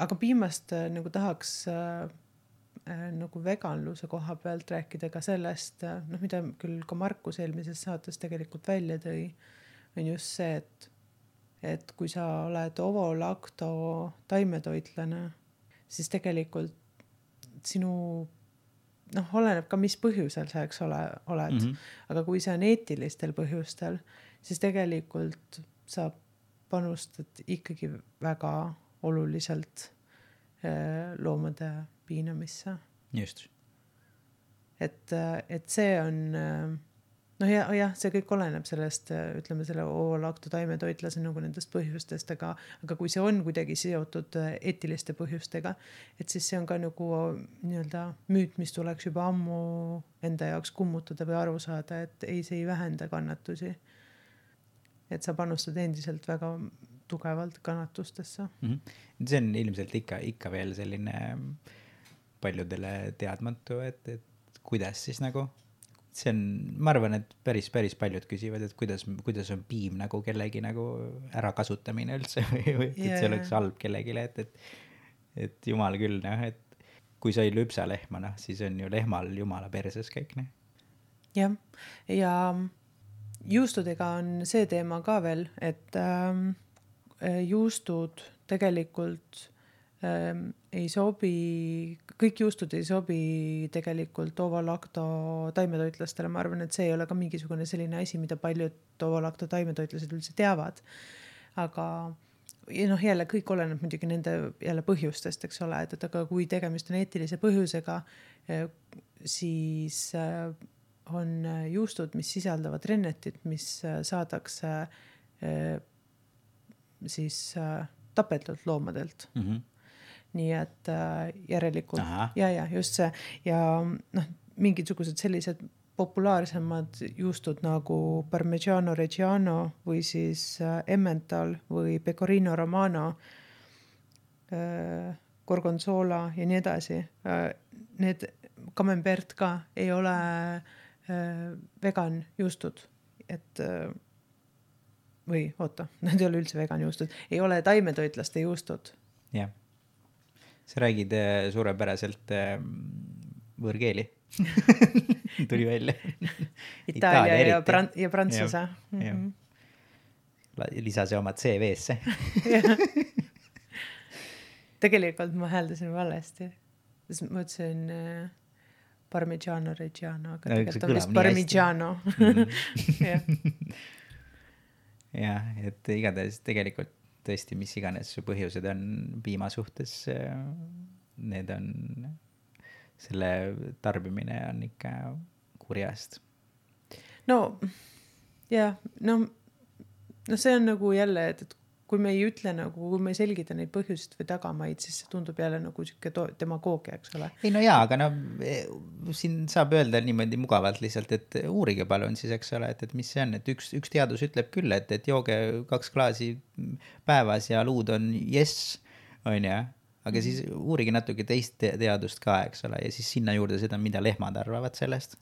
B: aga piimast äh, nagu tahaks äh, äh, nagu veganluse koha pealt rääkida ka sellest äh,, noh, mida küll ka Markus eelmises saates tegelikult välja tõi, on just see, et, et kui sa oled ovolakto taimetoitlane, siis tegelikult sinu noh, oleneb ka, mis põhjusel sa, eks ole, oled mm. -hmm. aga kui see on eetilistel põhjustel, siis tegelikult sa panustad ikkagi väga oluliselt äh, loomade piinamisse.
A: just.
B: et, et see on äh, noh, ja jah, see kõik oleneb sellest, ütleme selle oolakto taimetoitlase nagu nendest põhjustest, aga, aga kui see on kuidagi seotud äh, eetiliste põhjustega, et siis see on ka nagu nii-öelda müüt, mis tuleks juba ammu enda jaoks kummutada või aru saada, et ei, see ei vähenda kannatusi. et sa panustad endiselt väga tugevalt kannatustesse.
A: Mhm. see on ilmselt ikka, ikka veel selline paljudele teadmatu, et, et kuidas siis nagu, see on, ma arvan, et päris, päris paljud küsivad, et kuidas, kuidas on piim nagu kellegi nagu ärakasutamine üldse *laughs* või, või et
B: Jaa,
A: see oleks halb kellelegi, et, et, et jumal küll, noh, et kui sai lüpsalehma, noh, siis on ju lehmal jumala perses kõik, noh.
B: jah, ja juustudega on see teema ka veel, et ähm, juustud tegelikult ähm, ei sobi, kõik juustud ei sobi tegelikult ovalakto taimetoitlastele, ma arvan, et see ei ole ka mingisugune selline asi, mida paljud ovalakto taimetoitlased üldse teavad. aga ja noh, jälle kõik oleneb muidugi nende jälle põhjustest, eks ole, et, et aga kui tegemist on eetilise põhjusega, siis äh, on äh, juustud, mis sisaldavad rennetit, mis äh, saadakse äh, siis äh, tapetud loomadelt.
A: Mm -hmm.
B: nii et äh, järelikult
A: Ahah.
B: ja, ja just see ja noh, mingisugused sellised populaarsemad juustud nagu Parmigiano Reggiano või siis äh, Emmental või Pecorino Romano äh, Gorgonzola ja nii edasi äh,. Need Camembert ka ei ole äh, vegan juustud, et äh, või oota, *laughs* need ei ole üldse vegan juustud, ei ole taimetoitlaste juustud.
A: jah. sa räägid äh, suurepäraselt äh, võõrkeeli *laughs* tuli välja.
B: Itaalia ja Pran- ja Prantsuse. Mhm.
A: jah. lisa see oma CV-sse. *laughs*
B: tegelikult ma hääldasin valesti, sest ma ütlesin äh, Parmigiano Reggiano, aga
A: see
B: tegelikult on vist Parmigiano. jah,
A: jah, et igatahes tegelikult tõesti, mis iganes su põhjused on piima suhtes, need on, selle tarbimine on ikka kurjast.
B: no jah, no, no see on nagu jälle, et, et kui me ei ütle nagu, kui me ei selgita neid põhjuseid või tagamaid, siis see tundub jälle nagu sihuke demagoogia, eks ole.
A: ei no jaa, aga no eh, siin saab öelda niimoodi mugavalt lihtsalt, et uurige palun siis, eks ole, et, et mis see on, et üks, üks teadus ütleb küll, et, et jooge kaks klaasi päevas ja luud on jess, on ju. aga siis uurige natuke teist te- teadust ka, eks ole, ja siis sinna juurde seda, mida lehmad arvavad sellest.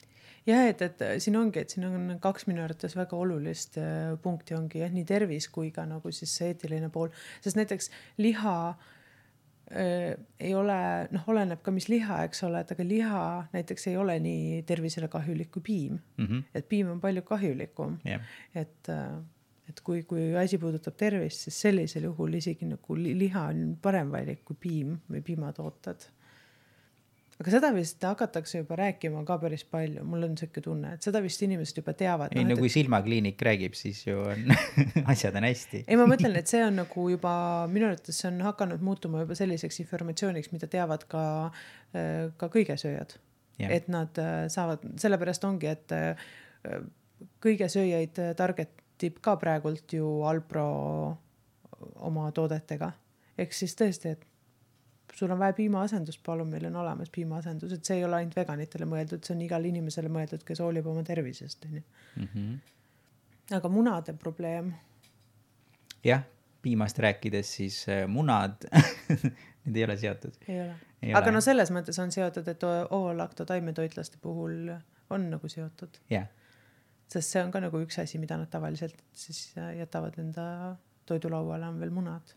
B: jah, et, et siin ongi, et siin on kaks minu arvates väga olulist äh, punkti ongi jah, nii tervis kui ka nagu siis see eetiline pool, sest näiteks liha äh, ei ole, noh, oleneb ka, mis liha, eks ole, et aga liha näiteks ei ole nii tervisele kahjulik kui piim mm. -hmm. et piim on palju kahjulikum
A: jah,
B: et, et kui, kui asi puudutab tervist, siis sellisel juhul isegi nagu li- liha on parem valik kui piim või piimatooted. Aga seda vist hakatakse juba rääkima ka päris palju, mul on sihuke tunne, et seda vist inimesed juba teavad.
A: ei no kui silmakliinik räägib, siis ju on *laughs* asjad on hästi.
B: ei, ma mõtlen, et see on nagu juba minu arvates see on hakanud muutuma juba selliseks informatsiooniks, mida teavad ka, ka kõigesööjad et nad äh, saavad, sellepärast ongi, et äh, kõigesööjaid targetib ka praegult ju Alpro oma toodetega. ehk siis tõesti, et sul on vaja piimaasendust, palun, meil on olemas piimaasendus, et see ei ole ainult veganitele mõeldud, see on igale inimesele mõeldud, kes hoolib oma tervisest, onju.
A: Mhm.
B: aga munade probleem
A: jah, piimast rääkides, siis äh, munad *laughs* need ei ole seotud.
B: ei ole. Aga
A: ole.
B: no selles mõttes on seotud, et oolakto taimetoitlaste puhul on nagu seotud,
A: jah,
B: sest see on ka nagu üks asi, mida nad tavaliselt siis jätavad enda toidulauale, on veel munad.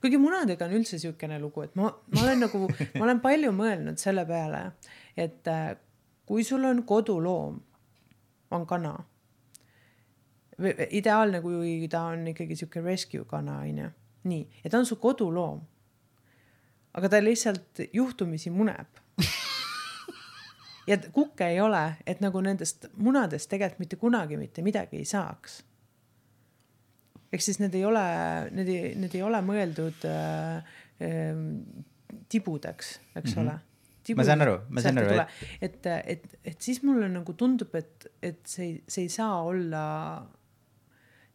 B: Kuigi munadega on üldse niisugune lugu, et ma, ma olen nagu, ma olen palju mõelnud selle peale, et äh, kui sul on koduloom, on kana, ideaalne, kui ta on ikkagi sihuke rescue kana, onju, nii, ja ta on su koduloom. aga ta lihtsalt juhtumisi muneb. ja kukke ei ole, et nagu nendest munadest tegelikult mitte kunagi mitte midagi ei saaks. Ehk siis need ei ole, need ei, need ei ole mõeldud äh, äh, tibudeks, eks mm -hmm. ole.
A: Ma saan aru, ma saan aru,
B: et, et, et, siis mulle nagu tundub, et, et see, see ei saa olla,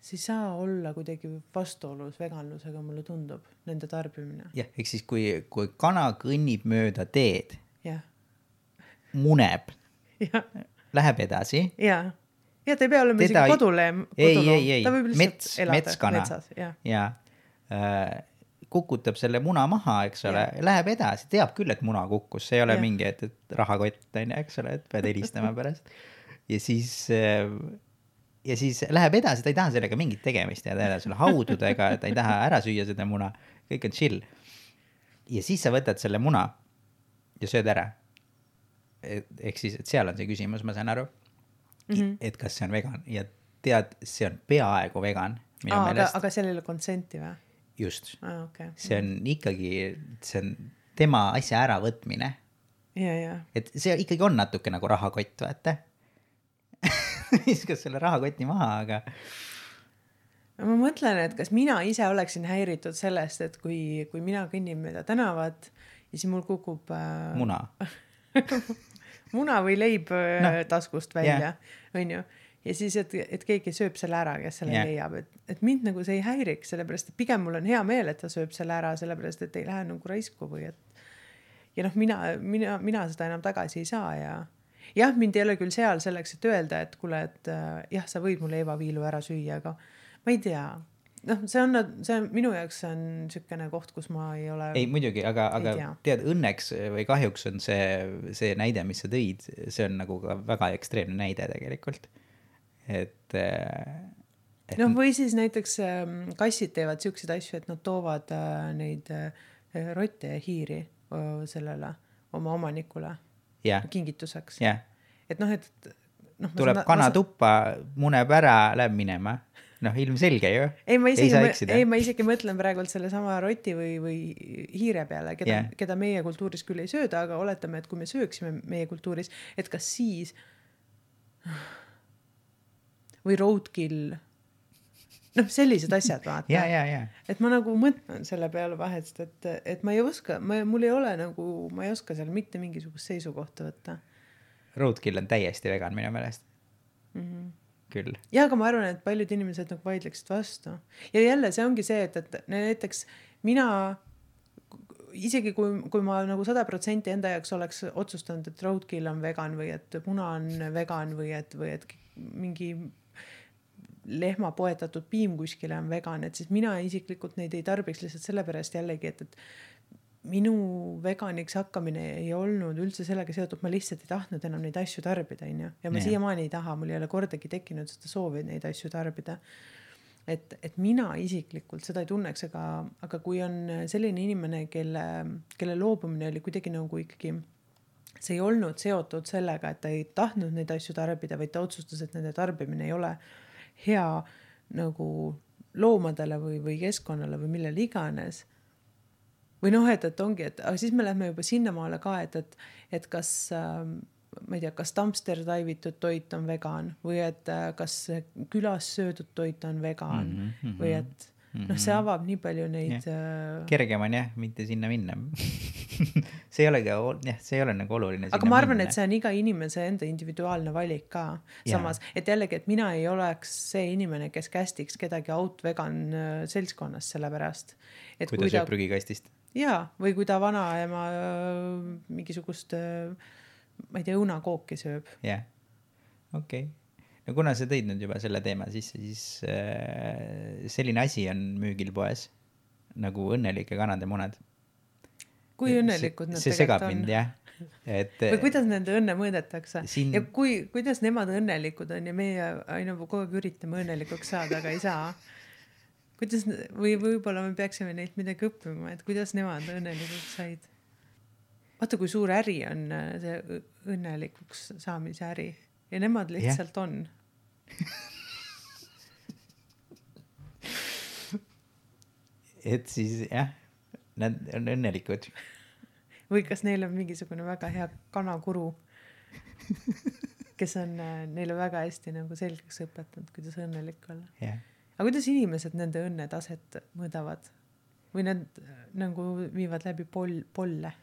B: see ei saa olla kuidagi vastuolus veganlusega, mulle tundub, nende tarbimine,
A: jah, ehk siis kui, kui kana kõnnib mööda teed,
B: jah,
A: muneb,
B: jah,
A: läheb edasi,
B: ja, ja ta ei pea olema
A: Teda
B: isegi
A: ei-
B: koduleem.
A: ei, ei, ei.
B: Ta
A: mets, metskana
B: jah,
A: ja äh, kukutab selle muna maha, eks ole, läheb edasi, teab küll, et muna kukkus, see ei ole
B: Jah.
A: mingi, et, et rahakott on ju, eks ole, et pead helistama *laughs* pärast. ja siis äh, ja siis läheb edasi, ta ei taha sellega mingit tegemist. Jääda edasi, selle haududega, ta ei taha ära süüa seda muna, kõik on chill. ja siis sa võtad selle muna ja sööd ära. ehk siis, et seal on see küsimus, ma saan aru mm. -hmm. et kas see on vegan ja tead, see on peaaegu vegan minu
B: aga, aga seal ei ole konsenti või?
A: just,
B: aa, okei.
A: see on ikkagi, see on tema asja äravõtmine,
B: ja, ja,
A: et see ikkagi on natuke nagu rahakott, vaata. *laughs* viskas selle rahakoti maha, aga
B: ma mõtlen, et kas mina ise oleksin häiritud sellest, et kui, kui mina kõnnin mööda tänavat ja siis mul kukub äh,
A: muna, *laughs*
B: muna või leib
A: Noh,
B: taskust välja, onju. ja siis, et, et keegi sööb selle ära, kes selle yeah. leiab, et, et mind nagu see ei häiriks, sellepärast et pigem mul on hea meel, et ta sööb selle ära, sellepärast et ei lähe nagu raisku või et. ja noh, mina, mina, mina seda enam tagasi ei saa ja jah, mind ei ole küll seal selleks, et öelda, et kuule, et äh, jah, sa võid mu leivaviilu ära süüa, aga ma ei tea. noh, see on, see on minu jaoks on niisugune koht, kus ma ei ole.
A: ei muidugi, aga, aga
B: tea.
A: tead, õnneks või kahjuks on see, see näide, mis sa tõid, see on nagu ka väga ekstreemne näide tegelikult. et, et
B: noh, või siis näiteks ähm, kassid teevad siukseid asju, et nad toovad äh, neid äh, rotte ja hiiri äh, sellele oma omanikule
A: jah,
B: kingituseks.
A: jah,
B: et noh, et noh.
A: tuleb kana. tuppa, muneb ära, läheb minema. noh, ilmselge ju.
B: ei, ma isegi ei, ma isegi mõtlen praegult sellesama roti või, või hiire peale, keda yeah., keda meie kultuuris küll ei sööda, aga oletame, et kui me sööksime meie kultuuris, et kas siis või roadkill, noh, sellised asjad, *laughs* vaata
A: ja, ja, ja
B: et ma nagu mõtlen selle peale vahest, et, et ma ei oska, ma, mul ei ole nagu, ma ei oska seal mitte mingisugust seisukohta võtta
A: Roadkill on täiesti vegan minu meelest
B: mm. -hmm.
A: küll.
B: ja aga ma arvan, et paljud inimesed nagu vaidleksid vastu ja jälle see ongi see, et, et näiteks mina isegi kui, kui ma nagu sada protsenti enda jaoks oleks otsustanud, et roadkill on vegan või et muna on vegan või et, või et mingi lehma poetatud piim kuskile on vegan, et siis mina isiklikult neid ei tarbiks lihtsalt sellepärast jällegi, et, et minu veganiks hakkamine ei olnud üldse sellega seotud, ma lihtsalt ei tahtnud enam neid asju tarbida, onju. ja ma
A: Jah.
B: siiamaani ei taha, mul ei ole kordagi tekkinud seda soovi neid asju tarbida. et, et mina isiklikult seda ei tunneks, aga, aga kui on selline inimene, kelle, kelle loobumine oli kuidagi nagu ikkagi see ei olnud seotud sellega, et ta ei tahtnud neid asju tarbida, vaid ta otsustas, et nende tarbimine ei ole hea nagu loomadele või, või keskkonnale või millele iganes või noh, et, et ongi, et aga siis me lähme juba sinnamaale ka, et, et, et kas äh, ma ei tea, kas dumpster dive itud toit on vegan või et äh, kas külas söödud toit on vegan mm
A: Mhm,
B: -hmm. või et noh, see avab nii palju neid äh,
A: kergem on jah, mitte sinna minna *laughs* see ei olegi, jah, see ei ole nagu oluline.
B: aga ma arvan, et see on iga inimese enda individuaalne valik ka samas, et jällegi, et mina ei oleks see inimene, kes kästiks kedagi out vegan äh, seltskonnas sellepärast.
A: kui ta sööb prügikastist.
B: jaa, või kui ta vanaema äh, mingisugust, ma ei tea, õunakooki sööb.
A: jah, okei okay.. no kuna sa tõid nüüd juba selle teema sisse, siis äh, selline asi on müügil poes nagu õnnelike kanade munad.
B: kui õnnelikud nad
A: see segab
B: tegelikult
A: mind
B: on.
A: jah, et
B: või kuidas nende õnne mõõdetakse
A: Siin-
B: ja kui, kuidas nemad õnnelikud on ja meie aina kogu aeg üritame õnnelikuks saada, aga ei saa. Kuidas või võib-olla me peaksime neilt midagi õppima, et kuidas nemad õnnelikuks said. vaata, kui suur äri on äh, see õnnelikuks saamise äri ja nemad lihtsalt on. *laughs*
A: et siis jah, nad on õnnelikud. *laughs*
B: või kas neil on mingisugune väga hea kanakuru, kes on äh, neile väga hästi nagu selgeks õpetanud, kuidas õnnelik olla.
A: jah,
B: aga kuidas inimesed nende õnnetaset mõõdavad või nad äh, nagu viivad läbi poll, polle?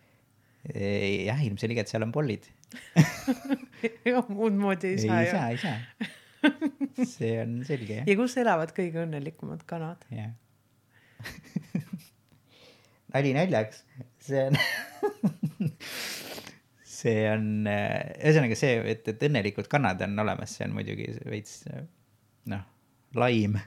A: jah, ilmselgelt seal on pollid. *laughs*
B: muud moodi ei
A: ei
B: saa ju.
A: saa, ei saa. see on selge jah,
B: ja kus elavad kõige õnnelikumad kanad?
A: jah. *laughs* nali naljaks, see on *laughs* see on, ühesõnaga see, et, et õnnelikud kannad on olemas, see on muidugi veits noh, laim.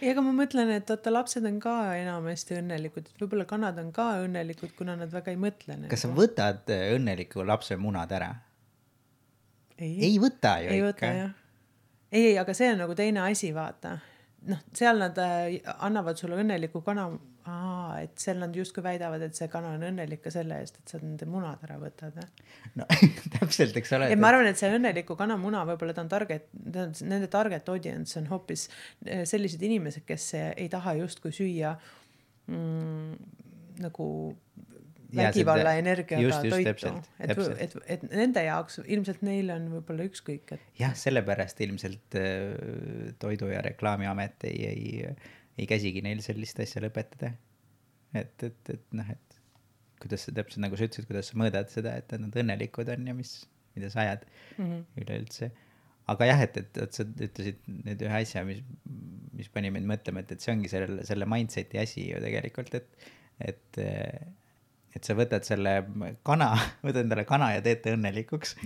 B: ei, aga ma mõtlen, et vaata, lapsed on ka enamasti õnnelikud, et võib-olla kanad on ka õnnelikud, kuna nad väga ei mõtle.
A: kas sa võtad õnneliku lapse munad ära?
B: ei,
A: ei võta ju
B: ei
A: ikka
B: ei, ei, aga see on nagu teine asi, vaata. noh, seal nad äh, annavad sulle õnneliku kana, et seal nad justkui väidavad, et see kana on õnnelik ka selle eest, et sa nende munad ära võtad.
A: no *laughs* täpselt, eks ole
B: ja. ma arvan, et see õnneliku kana muna võib-olla ta on target, nende target audience on hoopis eh, sellised inimesed, kes eh, ei taha justkui süüa mm, nagu vägivalla energiaga toitu et, et, et nende jaoks ilmselt neil on võib-olla ükskõik, et
A: jah, sellepärast ilmselt äh, Toidu- ja Reklaamiamet ei, ei, ei käsigi neil sellist asja lõpetada. et, et, et noh, et kuidas sa täpselt nagu sa ütlesid, kuidas sa mõõdad seda, et nad õnnelikud on ja mis, mida sa ajad mm. -hmm. üleüldse. aga jah, et, et, et sa ütlesid nüüd ühe asja, mis, mis pani mind mõtlema, et, et see ongi selle, selle mindset'i asi ju tegelikult, et, et, et sa võtad selle kana, võtad endale kana ja teed ta õnnelikuks *laughs*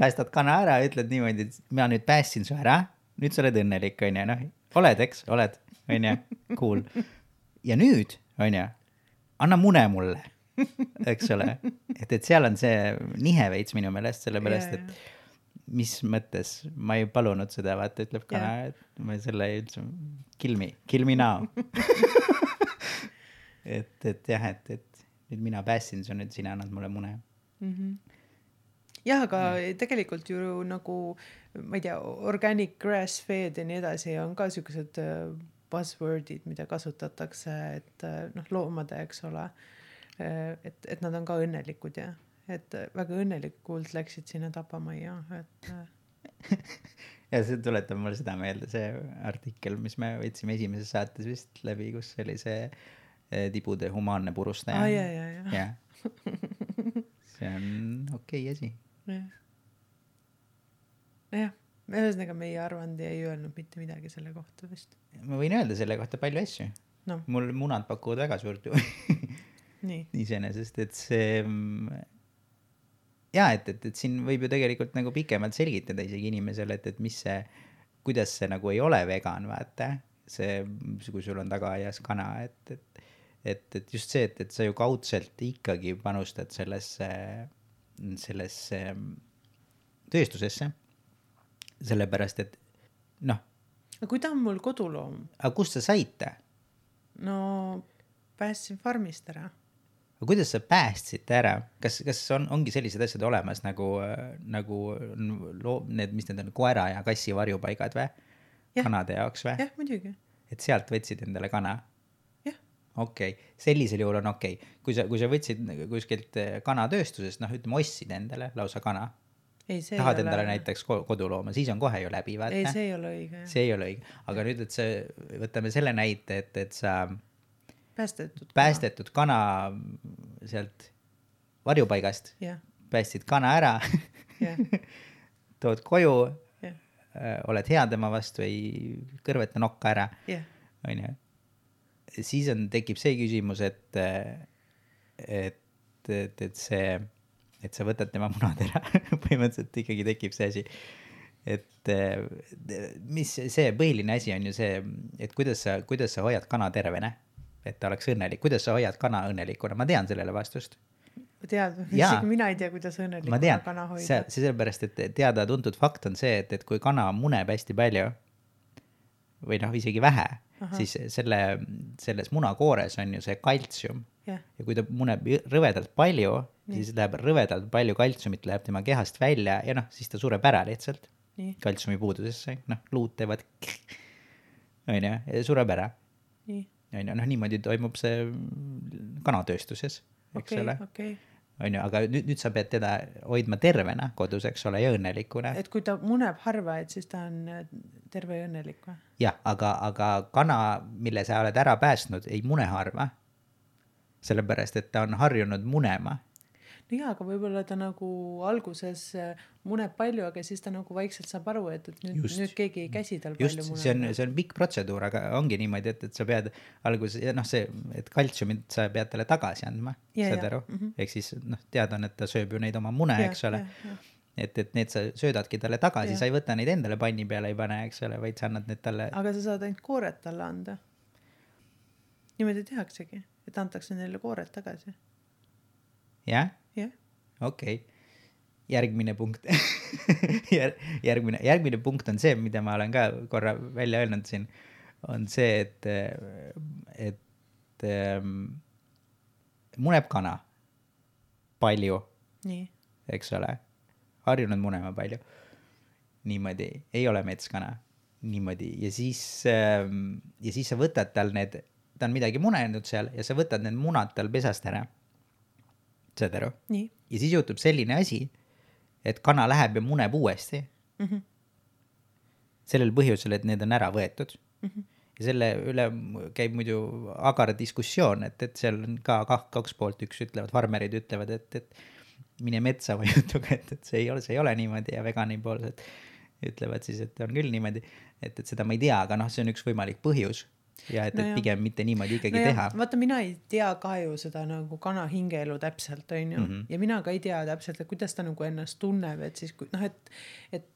A: päästad kana ära ütled niimoodi, et mina nüüd päästsin su ära, nüüd sa oled õnnelik, onju, noh, oled, eks, oled, onju, cool. ja nüüd, onju, anna mune mulle, eks ole, et, et seal on see nihe veits minu meelest, sellepärast
B: Jaa,
A: et mis mõttes ma ei palunud seda, vaata, ütleb kana, et ma selle üldse, kill me, kill me now. *laughs* et, et jah, et, et nüüd mina päästsin su, nüüd sina annad mulle mune.
B: jah, aga tegelikult ju nagu ma ei tea, organic grass fed ja nii edasi on ka siuksed äh, buzzword'id, mida kasutatakse, et äh, noh, loomade, eks ole. et, et nad on ka õnnelikud ja, et äh, väga õnnelikult läksid sinna tapamajja, et äh, *laughs*
A: ja see tuletab mulle seda meelde, see artikkel, mis me võtsime esimeses saates vist läbi, kus oli see tibude humaanne purustaja.
B: Aa ja, ja, ja,
A: jah, see on okei okay asi.
B: jah. ühesõnaga meie Arvandi ei öelnud mitte midagi selle kohta vist.
A: Ma võin öelda selle kohta palju asju.
B: Noh
A: mul munad pakuvad väga suurt *laughs*
B: nii.
A: Iseenesest et see mm, ja et et et siin võib ju tegelikult nagu pikemalt selgitada isegi inimesele et et mis see kuidas see nagu ei ole vegan vaata. See kui sul on tagaaias kana et et et et just see et et sa ju kaudselt ikkagi panustad sellesse sellesse tööstusesse. Sellepärast et noh.
B: Aga kui ta on mul koduloom?
A: Aga kust sa said ta?
B: No päästsin farmist ära.
A: Aga kuidas sa päästsid ta ära, kas, kas on, ongi sellised asjad olemas nagu, nagu loo-, need, mis need on, koera ja kassi varjupaigad või? Kanade jaoks või?
B: jah muidugi.
A: Et sealt võtsid endale kana? Okei. Okay., sellisel juhul on okei. Okay., kui sa, kui sa võtsid kuskilt eh, kanatööstusest, noh, ütleme, ostsid endale lausa kana,
B: ei
A: tahad
B: ei
A: endale
B: ole
A: näiteks ko- kodulooma, siis on kohe ju läbi,
B: ei
A: vaata.
B: see ei ole õige
A: see ei ole õige, aga nüüd, et see, võtame selle näite, et, et sa
B: päästetud
A: päästetud kana sealt varjupaigast,
B: jah.
A: päästsid kana ära
B: jah. *laughs*
A: tood koju,
B: jah.
A: oled hea tema vastu, ei kõrveta nokka ära,
B: jah.
A: Onju. Siis on, tekib see küsimus, et, et, et, et see, et sa võtad tema munad ära. *laughs* Põhimõtteliselt ikkagi tekib see asi. et mis see põhiline asi on ju see, et kuidas sa, kuidas sa hoiad kana tervena, et ta oleks õnnelik, kuidas sa hoiad kana õnnelikuna, ma tean sellele vastust.
B: Tead
A: Jaa.
B: isegi mina ei tea kuidas
A: ma
B: õnnelikuna
A: tean,
B: kana hoida.
A: see sellepärast, et teada-tuntud fakt on see, et, et kui kana muneb hästi palju või noh, isegi vähe, siis selle, selles munakoores on ju see kaltsium.
B: Jah.
A: Ja kui ta muneb rõvedalt palju, siis läheb rõvedalt palju kaltsiumit läheb tema kehast välja ja noh, siis ta sureb ära lihtsalt.
B: Nii.
A: Kaltsiumi puudusesse, noh, luud teevad *laughs* onju, sureb ära,
B: nii.
A: Onju, noh, niimoodi toimub see kanatööstuses, eks
B: okei
A: ole.
B: okei
A: onju, aga nüüd, nüüd sa pead teda hoidma tervena kodus, eks ole, ja õnnelikuna.
B: et kui ta muneb harva et siis ta on äh, terve ja õnnelik või
A: jah, aga, aga kana, mille sa oled ära päästnud, ei mune harva. sellepärast, et ta on harjunud munema.
B: No jaa aga võib-olla ta nagu alguses äh, muneb palju aga siis ta nagu vaikselt saab aru et et nüüd nüüd keegi ei käsi tal
A: just,
B: palju
A: see on,
B: muneda
A: see on pikk protseduur, aga ongi niimoodi, et, et sa pead alguses, noh, see, et kaltsiumit sa pead talle tagasi andma,
B: Ja,
A: saad
B: ja,
A: aru?
B: Mhm.
A: ehk siis noh, teada on, et ta sööb ju neid oma mune, eks ole. et, et need sa söödadki talle tagasi, sa ei võta neid endale panni peale ei pane, eks ole, vaid sa annad need talle
B: aga sa saad ainult koored talle anda. Niimoodi tehaksegi et antakse neile koored tagasi.
A: Jah
B: jah
A: okei okay. järgmine punkt *laughs* Jär, järgmine, järgmine punkt on see, mida ma olen ka korra välja öelnud siin, on see, et, et ähm, muneb kana palju, eks ole, harjunud munema palju. niimoodi, ei ole metskana, niimoodi ja siis ähm, ja siis sa võtad tal need, ta on midagi munenud seal ja sa võtad need munad tal pesast ära. Saad aru? ja siis juhtub selline asi, et kana läheb ja muneb uuesti
B: Mhm.
A: sellel põhjusel, et need on ära võetud
B: Mhm.
A: ja selle üle käib muidu agar diskussioon, et, et seal on ka kaks poolt, üks ütlevad, farmerid ütlevad, et, et mine metsa oma *laughs* jutuga, et, et see ei ole, see ei ole niimoodi ja veganipoolsed ütlevad siis, et on küll niimoodi, et, et seda ma ei tea, aga noh, see on üks võimalik põhjus ja et no, et
B: Nojah.
A: pigem mitte niimoodi ikkagi
B: nojah,
A: teha.
B: vaata mina ei tea ka ju seda nagu kana hingeelu täpselt onju mm. -hmm. ja mina ka ei tea täpselt et kuidas ta nagu ennast tunneb et siis kui noh et et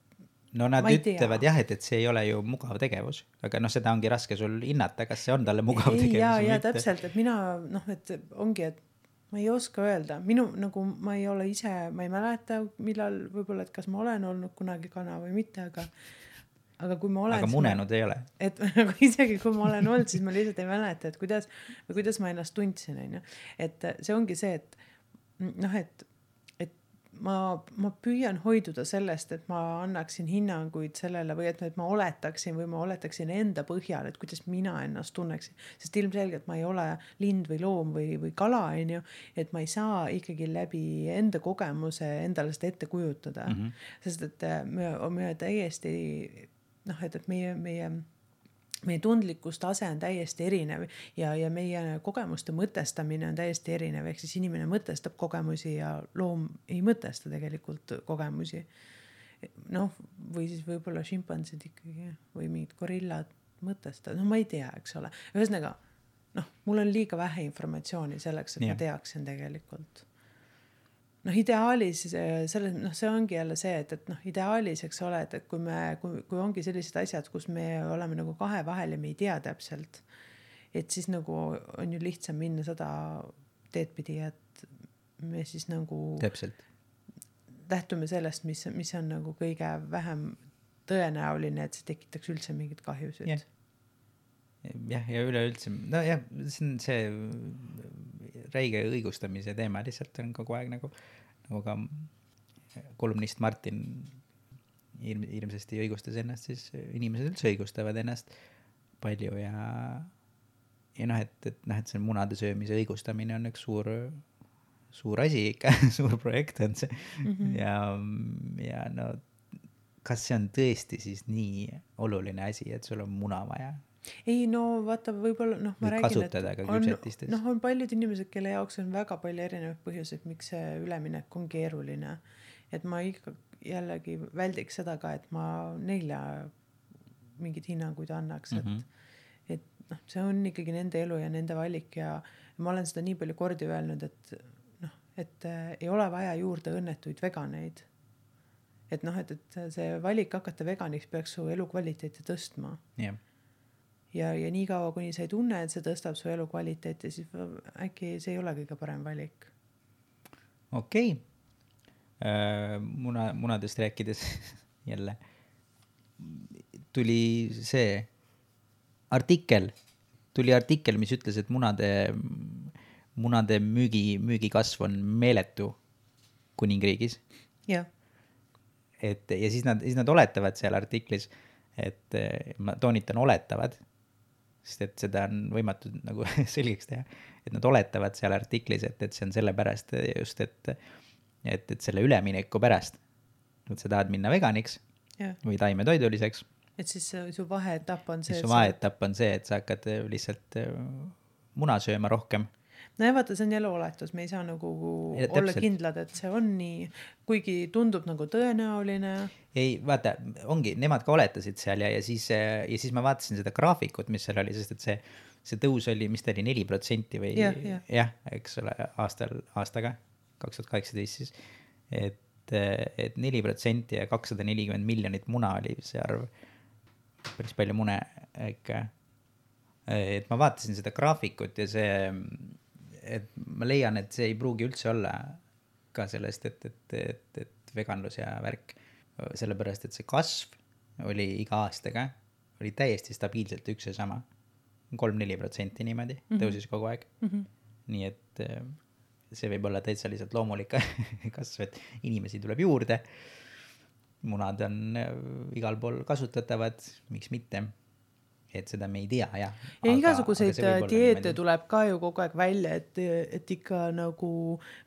A: no nad
B: ei tea.
A: ütlevad jah, et, et see ei ole ju mugav tegevus, aga noh, seda ongi raske sul hinnata, kas see on talle mugav
B: ei
A: tegevus
B: ja
A: või
B: ja
A: mitte.
B: täpselt et mina noh et ongi et ma ei oska öelda minu nagu ma ei ole ise ma ei mäleta millal võib-olla et kas ma olen olnud kunagi kana või mitte aga aga kui ma olen
A: aga munenud ei ole. *laughs*
B: et nagu isegi kui ma olen olnud, siis ma lihtsalt ei mäleta, et kuidas kuidas ma ennast tundsin, onju. et see ongi see, et noh, et, et ma, ma püüan hoiduda sellest, et ma annaksin hinnanguid sellele või et, et ma oletaksin või ma oletaksin enda põhjal, et kuidas mina ennast tunneksin, sest ilmselgelt ma ei ole lind või loom või, või kala, onju, et ma ei saa ikkagi läbi enda kogemuse endale seda ette kujutada mm, -hmm. sest et äh, me, me täiesti noh, et, et meie, meie meie tundlikkustase on täiesti erinev ja, ja meie kogemuste mõtestamine on täiesti erinev, ehk siis inimene mõtestab kogemusi ja loom ei mõtesta tegelikult kogemusi. noh, või siis võib-olla šimpansid ikkagi või mingid gorillad mõtestavad, no ma ei tea, eks ole, ühesõnaga noh, mul on liiga vähe informatsiooni selleks, et
A: Jah.
B: ma teaksin tegelikult noh, ideaalis eh, selles, noh, see ongi jälle see, et, et noh, ideaalis, eks ole, et, et kui me, kui, kui ongi sellised asjad, kus me oleme nagu kahe vahel ja me ei tea täpselt, et siis nagu on ju lihtsam minna seda teed pidi, et me siis nagu
A: täpselt,
B: lähtume sellest, mis, mis on nagu kõige vähem tõenäoline, et see tekitaks üldse mingeid kahjusid
A: Jah. jah, ja üleüldse, nojah, see on see räige õigustamise teema lihtsalt on kogu aeg nagu, nagu ka kolumnist Martin ilm, ilmsesti õigustas ennast, siis inimesed üldse õigustavad ennast palju ja, ja noh, et, et noh, et see munade söömise õigustamine on üks suur, suur asi ikka, *laughs* suur projekt on see mm. -hmm. ja, ja no kas see on tõesti siis nii oluline asi, et sul on muna vaja?
B: Ei no vaata, võib-olla noh, ma
A: Või
B: räägin,
A: ka
B: on noh, on paljud inimesed, kelle jaoks on väga palju erinevaid põhjuseid, miks see üleminek on keeruline. et ma ikka jällegi väldiks seda ka, et ma neile mingeid hinnanguid annaks, et mm,
A: Mhm.
B: -hmm. et noh, see on ikkagi nende elu ja nende valik ja, ma olen seda nii palju kordi öelnud, et noh, et äh, ei ole vaja juurde õnnetuid veganeid. et noh, et, et see valik hakata veganiks peaks su elukvaliteeti tõstma
A: jah,
B: ja, ja niikaua, kuni sa ei tunne, et see tõstab su elukvaliteeti, siis äkki see ei ole kõige parem valik.
A: okei okay.. muna, munadest rääkides *laughs* jälle tuli see artikkel, tuli artikkel, mis ütles, et munade, munade müügi, müügikasv on meeletu kuningriigis.
B: jah,
A: et ja siis nad, siis nad oletavad seal artiklis, et ma toonitan, oletavad, sest et seda on võimatu nagu *laughs* selgeks teha, et nad oletavad seal artiklis, et, et see on sellepärast just, et, et, et selle ülemineku pärast, et sa tahad minna veganiks
B: jah,
A: või taimetoiduliseks,
B: et siis su- vaheetapp on see.
A: su vaheetapp on see, et sa hakkad lihtsalt muna sööma rohkem
B: no ja vaata, see on jälle oletus, me ei saa nagu
A: Ja,
B: olla
A: täpselt.
B: kindlad, et see on nii, kuigi tundub nagu tõenäoline.
A: ei vaata, ongi, nemad ka oletasid seal ja, ja siis, ja siis ma vaatasin seda graafikut, mis seal oli, sest et see, see tõus oli, mis ta oli, neli protsenti või
B: Jah, jah.
A: jah, eks ole, aastal, aastaga, kaks tuhat kaheksateist siis. et, et neli protsenti ja kakssada nelikümmend miljonit muna oli see arv. päris palju mune ikka. et ma vaatasin seda graafikut ja see, et ma leian, et see ei pruugi üldse olla ka sellest, et, et, et, et veganlus ja värk. sellepärast, et see kasv oli iga aastaga, oli täiesti stabiilselt üks ja sama. kolm-neli protsenti niimoodi mm, -hmm. tõusis kogu aeg mm. -hmm. nii et eh, see võib olla täitsa lihtsalt loomulik *laughs* kasv, et inimesi tuleb juurde. munad on eh, igal pool kasutatavad, miks mitte. Et seda me ei tea ja.
B: ja igasuguseid äh, dieete tuleb ka ju kogu aeg välja, et, et ikka nagu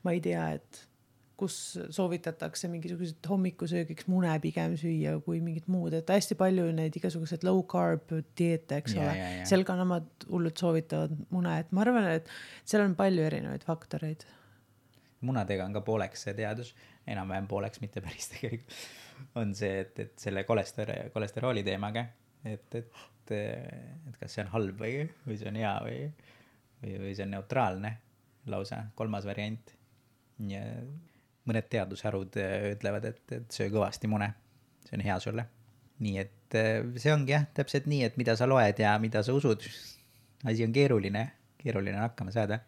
B: ma ei tea, et kus soovitatakse mingisugused hommikusöögiks mune pigem süüa kui mingit muud, et hästi palju neid igasuguseid low carb dieete, eks
A: Ja,
B: ole. seal ka nemad hullult soovitavad mune, et ma arvan, et seal on palju erinevaid faktoreid.
A: munadega on ka pooleks see teadus, enam-vähem pooleks, mitte päris tegelikult, *laughs* on see, et, et selle kolester-, kolesterooli teemaga, et, et, et kas see on halb või, või see on hea või, või, või see on neutraalne lausa, kolmas variant. ja mõned teadusharud äh, ütlevad, et, et söö kõvasti mune, see on hea sulle. nii et äh, see ongi jah, täpselt nii, et mida sa loed ja mida sa usud, asi on keeruline, keeruline on hakkama saada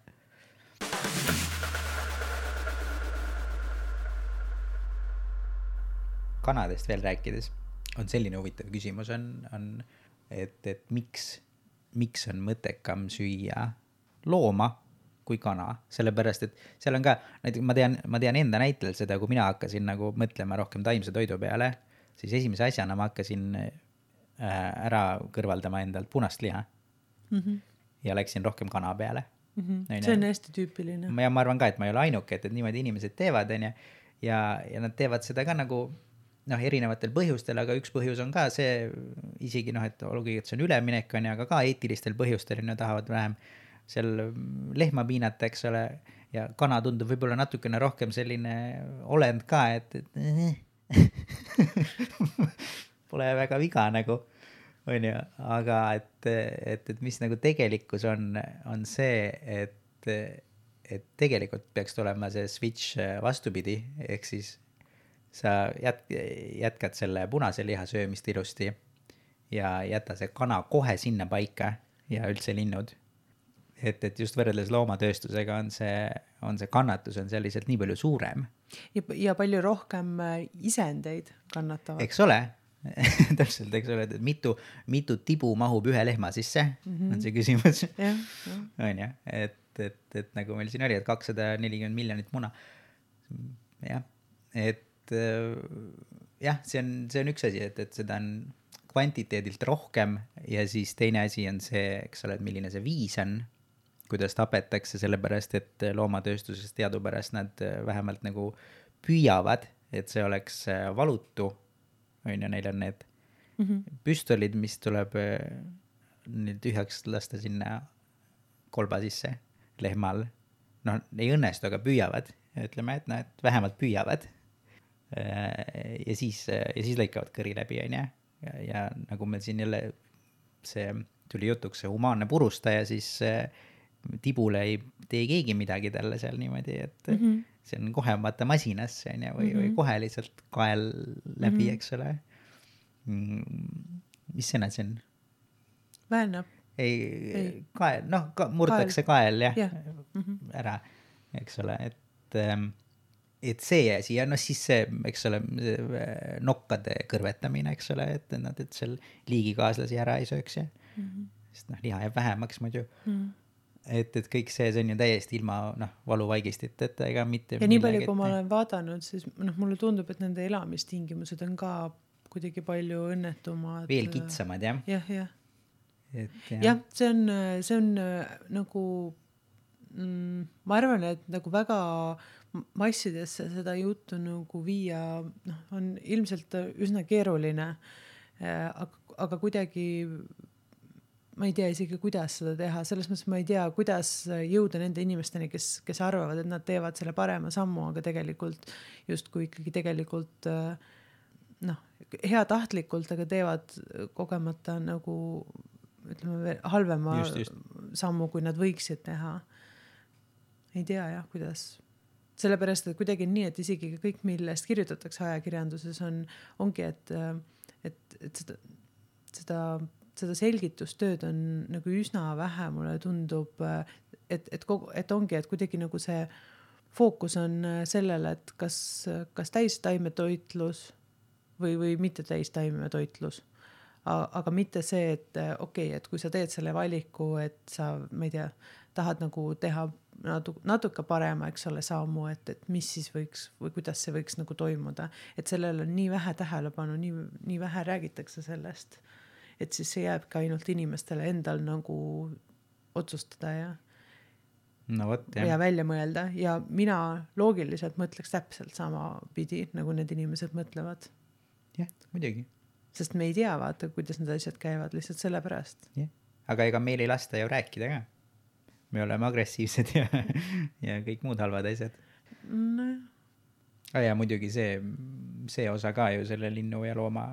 A: kanadest veel rääkides on selline huvitav küsimus on, on, et, et miks, miks on mõttekam süüa looma kui kana, sellepärast et seal on ka, näiteks ma tean, ma tean enda näitel seda, kui mina hakkasin nagu mõtlema rohkem taimse toidu peale, siis esimese asjana ma hakkasin äh, ära kõrvaldama endalt punast liha
B: Mm -hmm.
A: ja läksin rohkem kana peale.
B: Mm -hmm. See on hästi tüüpiline.
A: ja ma arvan ka, et ma ei ole ainuke, et, et niimoodi inimesed teevad, onju. ja, ja nad teevad seda ka nagu noh, erinevatel põhjustel, aga üks põhjus on ka see isegi noh, et olgugi, et see on üleminek onju, aga ka eetilistel põhjustel onju tahavad vähem seal lehma piinata, eks ole. ja kana tundub võib-olla natukene rohkem selline olend ka, et, et *laughs* Pole väga viga nagu, onju, aga et, et, et mis nagu tegelikkus on, on see, et, et tegelikult peaks tulema see switch vastupidi, ehk siis sa jät-, jätkad selle punase liha söömist ilusti ja jäta see kana kohe sinna paika ja üldse linnud. et, et just võrreldes loomatööstusega on see, on see kannatus on seal lihtsalt nii palju suurem.
B: ja, palju rohkem äh, isendeid kannatavad.
A: eks ole *laughs* täpselt, eks ole, et mitu, mitu tibu mahub ühe lehma sisse mm, -hmm. on see küsimus. *laughs* on ju, et, et, et nagu meil siin oli, et kakssada nelikümmend miljonit muna. jah, et jah, see on, see on üks asi, et, et seda on kvantiteedilt rohkem ja siis teine asi on see, eks ole, et milline see viis on, kuidas tapetakse, sellepärast et loomatööstuses teadupärast nad vähemalt nagu püüavad, et see oleks valutu. on ju, neil on need mm -hmm. püstolid, mis tuleb nüüd tühjaks lasta sinna kolba sisse lehmal. noh, ei õnnestu, aga püüavad, ütleme, et noh, et vähemalt püüavad Äh, ja siis, ja siis lõikavad kõri läbi, onju. ja, ja nagu meil siin jälle see tuli jutuks, see humaanne purustaja, siis äh, tibule ei tee keegi midagi talle seal niimoodi, et mm -hmm. see on kohe vaata masinasse onju või mm, -hmm. või kohe lihtsalt kael läbi mm, -hmm. eks ole mm,. mis sõna see on?
B: väänab.
A: ei, ei., kael, noh ka,, murtakse kael, kael jah ja. mm -hmm. ära, eks ole, et ähm, et see asi ja noh, siis see, eks ole, nokkade kõrvetamine, eks ole, et nad, et seal liigikaaslasi ära ei sööks ja mm. -hmm. sest noh, liha jääb vähemaks muidu mm. -hmm. et, et kõik see, see on ju täiesti ilma noh, valuvaigistiteta ega mitte.
B: ja nii palju, kui ma olen vaadanud, siis noh, mulle tundub, et nende elamistingimused on ka kuidagi palju õnnetumad.
A: veel kitsamad jah.
B: jah, jah. jah ja,, see on, see on nagu mm, ma arvan, et nagu väga massidesse seda juttu nagu viia, noh, on ilmselt üsna keeruline. Äh, aga, aga kuidagi ma ei tea isegi, kuidas seda teha, selles mõttes ma ei tea, kuidas jõuda nende inimesteni, kes, kes arvavad, et nad teevad selle parema sammu, aga tegelikult justkui ikkagi tegelikult äh, noh, heatahtlikult, aga teevad kogemata nagu ütleme halvema just, just. sammu, kui nad võiksid teha. ei tea jah, kuidas sellepärast, et kuidagi on nii, et isegi kõik, millest kirjutatakse ajakirjanduses, on, ongi, et, et, et seda, seda, seda selgitustööd on nagu üsna vähe, mulle tundub, et, et kogu, et ongi, et kuidagi nagu see fookus on sellele, et kas, kas täistaimetoitlus või, või mitte täistaimetoitlus. Aga mitte see, et okei okay,, et kui sa teed selle valiku, et sa, ma ei tea, tahad nagu teha natuke, natuke parema, eks ole, sammu, et, et mis siis võiks või kuidas see võiks nagu toimuda. et sellel on nii vähe tähelepanu, nii, nii vähe räägitakse sellest. et siis see jääbki ainult inimestele endal nagu otsustada ja.
A: no vot jah.
B: ja välja mõelda ja mina loogiliselt mõtleks täpselt samapidi, nagu need inimesed mõtlevad.
A: jah, muidugi.
B: sest me ei tea, vaata, kuidas need asjad käivad lihtsalt sellepärast.
A: jah, aga ega meil ei lasta ju rääkida ka me oleme agressiivsed ja, ja kõik muud halvad asjad. nojah. Ah, ja muidugi see, see osa ka ju selle linnu ja looma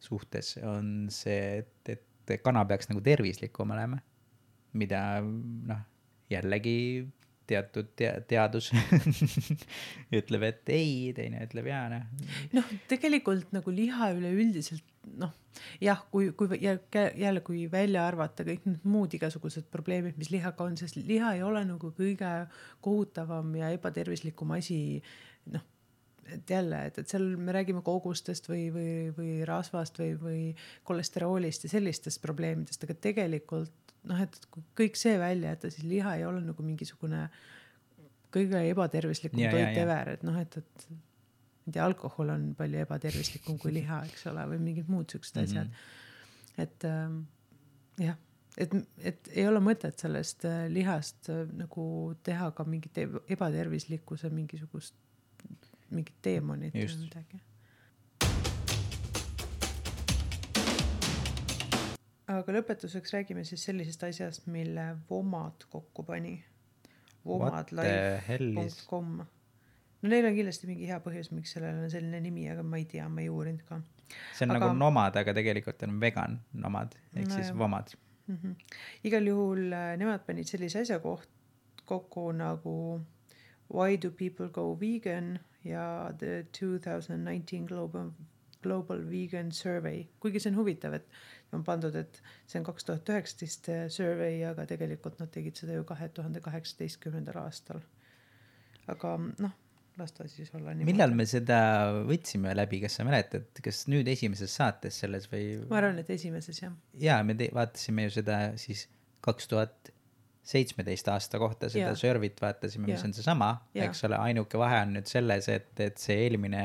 A: suhtes on see, et, et kana peaks nagu tervislikum olema. mida noh, jällegi teatud te teadus *laughs* ütleb, et ei, teine ütleb jaa, noh.
B: noh, tegelikult nagu liha üleüldiselt noh, jah, kui, kui jälle, kui välja arvata kõik need muud igasugused probleemid, mis lihaga on, sest liha ei ole nagu kõige kohutavam ja ebatervislikum asi, noh et jälle, et, et seal me räägime kogustest või, või, või rasvast või, või kolesteroolist ja sellistest probleemidest, aga tegelikult noh, et kõik see välja jätta, siis liha ei ole nagu mingisugune kõige ebatervislikum ja, toit ever, et noh, et, et ma ei tea, alkohol on palju ebatervislikum kui liha, eks ole, või mingid muud siuksed asjad mm. -hmm. et ähm, jah, et, et ei ole mõtet sellest äh, lihast äh, nagu teha ka mingit ebatervislikkuse mingisugust, mingit teemonit või midagi aga lõpetuseks räägime siis sellisest asjast, mille Vomad kokku pani. vomad.live.com no neil on kindlasti mingi hea põhjus, miks sellel on selline nimi, aga ma ei tea, ma ei uurinud ka
A: see on
B: Aga-
A: nagu nomad, aga tegelikult on vegan nomad ehk
B: No
A: no, siis
B: jah.
A: vomad.
B: mm. -hmm. igal juhul äh, nemad panid sellise asja koht-, kokku nagu Why do people go vegan ja the two thousand nineteen global, global vegan survey, kuigi see on huvitav, et on pandud, et see on kaks tuhat üheksateist survey, aga tegelikult nad tegid seda ju kahe tuhande kaheksateistkümnendal aastal. aga noh, las ta siis olla
A: millal me seda võtsime läbi, kas sa mäletad, kas nüüd esimeses saates selles või?
B: ma arvan, et esimeses jah.
A: jaa, me te- vaatasime ju seda siis kaks tuhat seitsmeteist aasta kohta seda
B: Jaa.
A: Survey't vaatasime, mis
B: Jaa.
A: on seesama, eks ole, ainuke vahe on nüüd selles, et, et see eelmine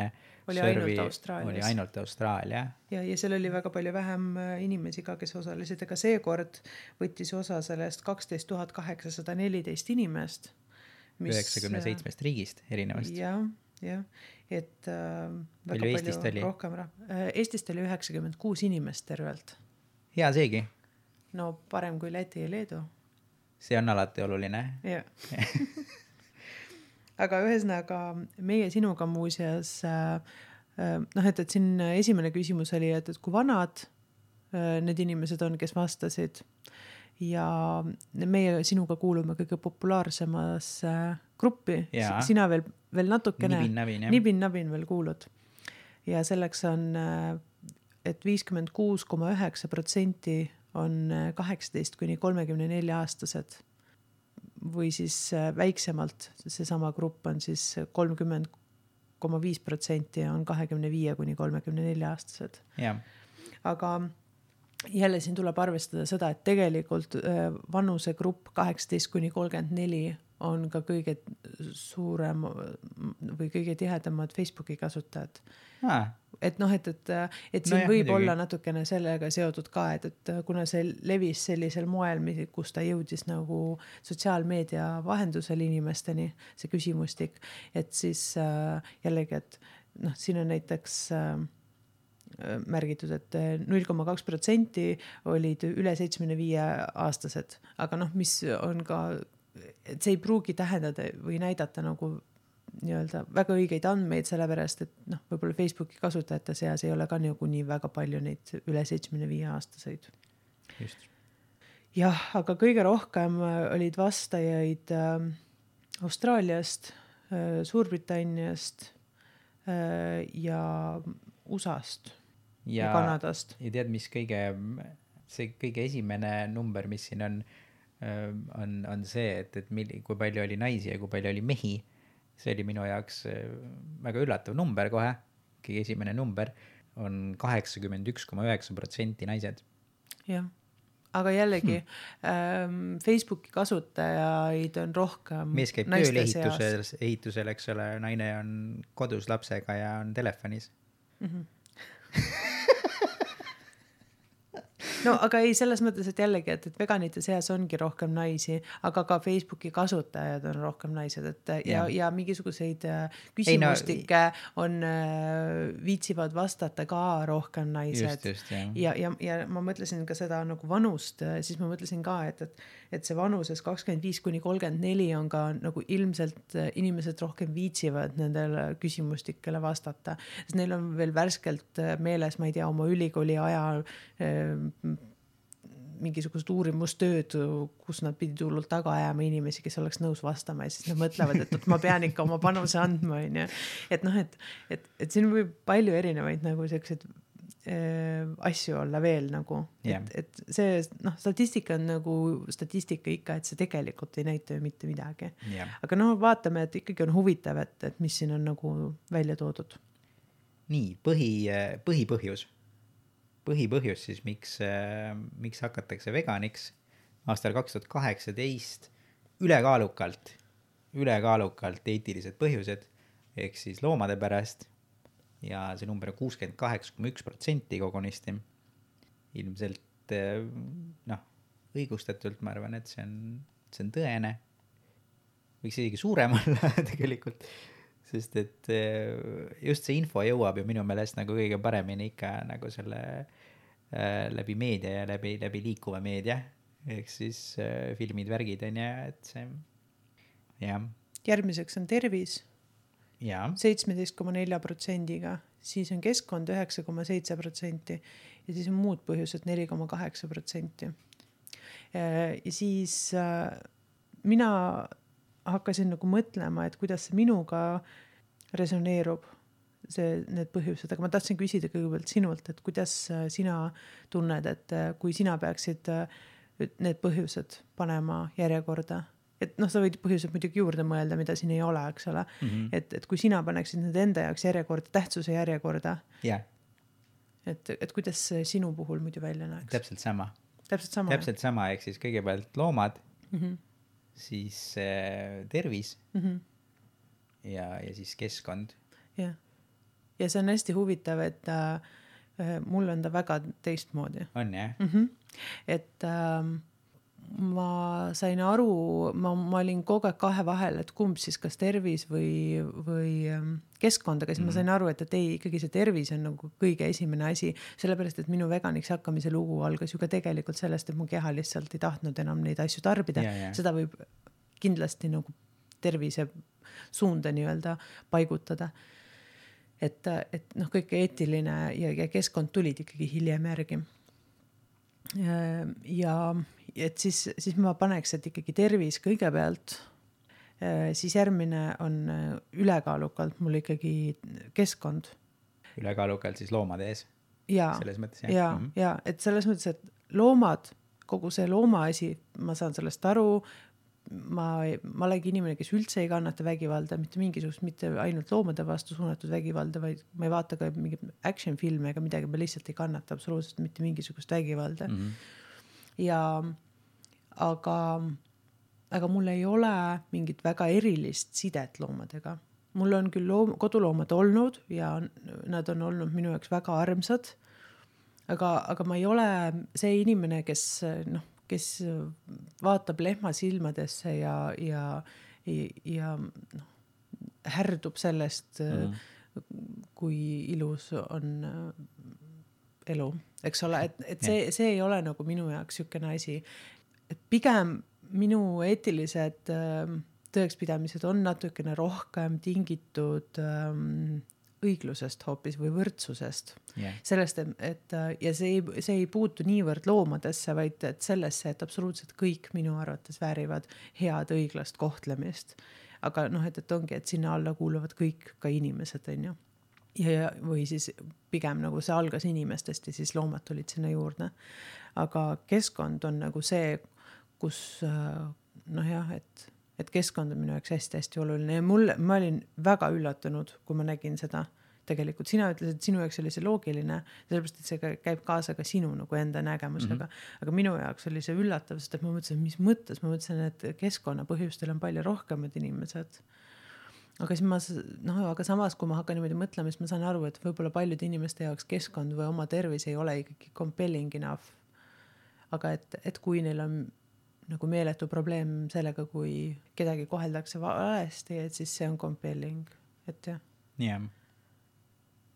B: Oli ainult
A: survey
B: Austraalias.
A: oli ainult Austraalia.
B: ja, ja seal oli väga palju vähem äh, inimesi ka, kes osalesid, aga seekord võttis osa sellest kaksteist tuhat kaheksasada neliteist inimest.
A: üheksakümne seitsmest riigist erinevast.
B: jah, jah, et äh,.
A: Palju Eestist oli?
B: rohkem rah- äh,, Eestist oli üheksakümmend kuus inimest tervelt.
A: hea seegi,
B: no parem kui Läti ja Leedu,
A: see on alati oluline.
B: jah. *laughs* aga ühesõnaga meie sinuga muuseas äh, äh, noh, et, et siin esimene küsimus oli, et, et kui vanad äh, need inimesed on, kes vastasid. Ja meie sinuga kuulume kõige populaarsemasse gruppi. Sina veel, veel natukene.
A: Nibin-nabin
B: nibin-nabin veel kuulud. ja selleks on, et viiskümmend kuus koma üheksa protsenti on kaheksateist kuni kolmekümne nelja aastased või siis äh, väiksemalt, seesama grupp on siis kolmkümmend koma viis protsenti on kahekümne viie kuni kolmekümne nelja aastased. aga jälle siin tuleb arvestada seda, et tegelikult äh, vanusegrupp kaheksateist kuni kolmkümmend neli on ka kõige suurem või kõige tihedamad Facebooki kasutajad. et noh, et, et, et siin no võib
A: muidugi.
B: olla natukene sellega seotud ka, et, et kuna see levis sellisel moel, kus ta jõudis nagu sotsiaalmeedia vahendusel inimesteni, see küsimustik, et siis äh, jällegi, et noh, siin on näiteks äh, märgitud et null koma kaks protsenti olid üle seitsmekümne viie aastased, aga noh, mis on ka, et see ei pruugi tähendada või näidata nagu nii-öelda väga õigeid andmeid, sellepärast et noh, võib-olla Facebooki kasutajate seas ei ole ka niikuinii väga palju neid üle seitsmekümne viie aastaseid.
A: just.
B: jah, aga kõige rohkem äh, olid vastajaid äh, Austraaliast äh,, Suurbritanniast äh, ja USA-st ja, ja Kanadast.
A: ja tead, mis kõige, see kõige esimene number, mis siin on, on, on see, et, et milli-, kui palju oli naisi ja kui palju oli mehi. see oli minu jaoks väga üllatav number kohe, kõige esimene number on kaheksakümmend üks koma üheksa protsenti naised.
B: jah, aga jällegi hmm. ähm, Facebooki kasutajaid on rohkem.
A: mees käib tööl ehitusel, ehitusel, eks ole, naine on kodus lapsega ja on telefonis. *laughs*
B: no aga ei, selles mõttes, et jällegi, et, et veganite seas ongi rohkem naisi, aga ka Facebooki kasutajad on rohkem naised, et ja, ja, ja mingisuguseid äh, küsimustikke no, on äh,, viitsivad vastata ka rohkem naised
A: jah.
B: ja, ja, ja ma mõtlesin ka seda nagu vanust, siis ma mõtlesin ka, et, et, et see vanuses kakskümmend viis kuni kolmkümmend neli on ka nagu ilmselt äh, inimesed rohkem viitsivad nendele küsimustikele vastata, sest neil on veel värskelt äh, meeles, ma ei tea, oma ülikooli ajal äh, mingisugused uurimustööd, kus nad pidid hullult taga ajama inimesi, kes oleks nõus vastama ja siis nad mõtlevad, et, ma pean ikka oma panuse andma, onju. et noh, et, et, et siin võib palju erinevaid nagu siukseid asju olla veel nagu
A: Jah.
B: et, et see noh, statistika on nagu statistika ikka, et see tegelikult ei näita ju mitte midagi.
A: jah,
B: aga noh, vaatame, et ikkagi on huvitav, et, et mis siin on nagu välja toodud.
A: nii põhi, põhipõhjus, põhipõhjus siis, miks, miks hakatakse veganiks aastal kaks tuhat kaheksateist ülekaalukalt, ülekaalukalt eetilised põhjused ehk siis loomade pärast ja see number on kuuskümmend kaheksa koma üks protsenti kogunisti. ilmselt eh, noh, õigustatult ma arvan, et see on, see on tõene. võiks isegi suurem *laughs* olla tegelikult sest et eh, just see info jõuab ju minu meelest nagu kõige paremini ikka nagu selle äh, läbi meedia ja läbi, läbi liikuva meedia ehk siis filmid, värgid on ju, et see jah,
B: järgmiseks on tervis, seitsmeteist koma nelja protsendiga, siis on keskkond üheksa koma seitse protsenti ja siis on muud põhjused neli koma kaheksa protsenti. ja siis äh, mina hakkasin nagu mõtlema, et kuidas see minuga resoneerub, see, need põhjused, aga ma tahtsin küsida kõigepealt sinult, et kuidas äh, sina tunned, et äh, kui sina peaksid need põhjused panema järjekorda, et noh, sa võid põhjused muidugi juurde mõelda, mida siin ei ole, eks ole mm, -hmm. et, et kui sina paneksid need enda jaoks järjekorda, tähtsuse järjekorda,
A: jaa,
B: et, et kuidas see sinu puhul muidu välja näeks?
A: täpselt sama,
B: täpselt sama.
A: täpselt sama, ehk siis kõigepealt loomad,
B: mm. -hmm.
A: siis äh, tervis
B: Mm -hmm.
A: ja, ja siis keskkond.
B: jah, ja see on hästi huvitav, et äh, äh, mul on ta väga teistmoodi
A: on jah?
B: mm. -hmm. et äh, ma sain aru, ma, ma olin kogu aeg kahe vahel, et kumb siis, kas tervis või, või ähm, keskkond, aga siis mm -hmm. ma sain aru, et, et ei, ikkagi see tervis on nagu kõige esimene asi, sellepärast et minu veganiks hakkamise lugu algas ju ka tegelikult sellest, et mu keha lihtsalt ei tahtnud enam neid asju tarbida
A: Ja, ja.
B: seda võib kindlasti nagu tervise suunda nii-öelda paigutada et, et noh, kõik eetiline ja, ja keskkond tulid ikkagi hiljem järgi. ja et siis, siis ma paneks, et ikkagi tervis kõigepealt. siis järgmine on äh, ülekaalukalt mul ikkagi keskkond
A: ülekaalukalt siis loomade ees,
B: ja,
A: selles mõttes
B: ja ja et selles mõttes, et loomad, kogu see loomaasi, ma saan sellest aru. ma, ma olengi inimene, kes üldse ei kannata vägivalda, mitte mingisugust, mitte ainult loomade vastu suunatud vägivalda, vaid ma ei vaata ka mingeid action filme ega midagi, ma lihtsalt ei kannata absoluutselt mitte mingisugust vägivalda
A: mm. -hmm.
B: Ja aga, aga mul ei ole mingit väga erilist sidet loomadega. mul on küll loom-, koduloomad olnud ja nad on olnud minu jaoks väga armsad. aga, aga ma ei ole see inimene, kes noh, kes vaatab lehma silmadesse ja, ja, ja, ja noh, härdub sellest mm, -hmm. kui ilus on elu, eks ole, et, et see, see ei ole nagu minu jaoks niisugune asi, et pigem minu eetilised äh, tõekspidamised on natukene rohkem tingitud ähm, õiglusest hoopis või võrdsusest
A: jah,
B: sellest, et, et äh, ja see ei, see ei puutu niivõrd loomadesse, vaid et sellesse, et absoluutselt kõik minu arvates väärivad head õiglast kohtlemist. aga noh, et, et ongi, et sinna alla kuuluvad kõik, ka inimesed, on ju. ja, või siis pigem nagu see algas inimestest ja siis loomad tulid sinna juurde. aga keskkond on nagu see, kus äh, noh, jah, et, et keskkond on minu jaoks hästi-hästi oluline ja mulle, ma olin väga üllatunud, kui ma nägin seda tegelikult sina ütlesid, et sinu jaoks oli see loogiline, sellepärast et see käib kaasa ka sinu nagu enda nägemusega mm. -hmm. aga minu jaoks oli see üllatav, sest et ma mõtlesin, mis mõttes, ma mõtlesin, et keskkonnapõhjustel on palju rohkemad inimesed. Aga siis ma noh, aga samas, kui ma hakkan niimoodi mõtlema, siis ma saan aru, et võib-olla paljude inimeste jaoks keskkond või oma tervis ei ole ikkagi compelling enough. aga et, et kui neil on nagu meeletu probleem sellega, kui kedagi koheldakse valesti, et siis see on compelling, et jah
A: jah,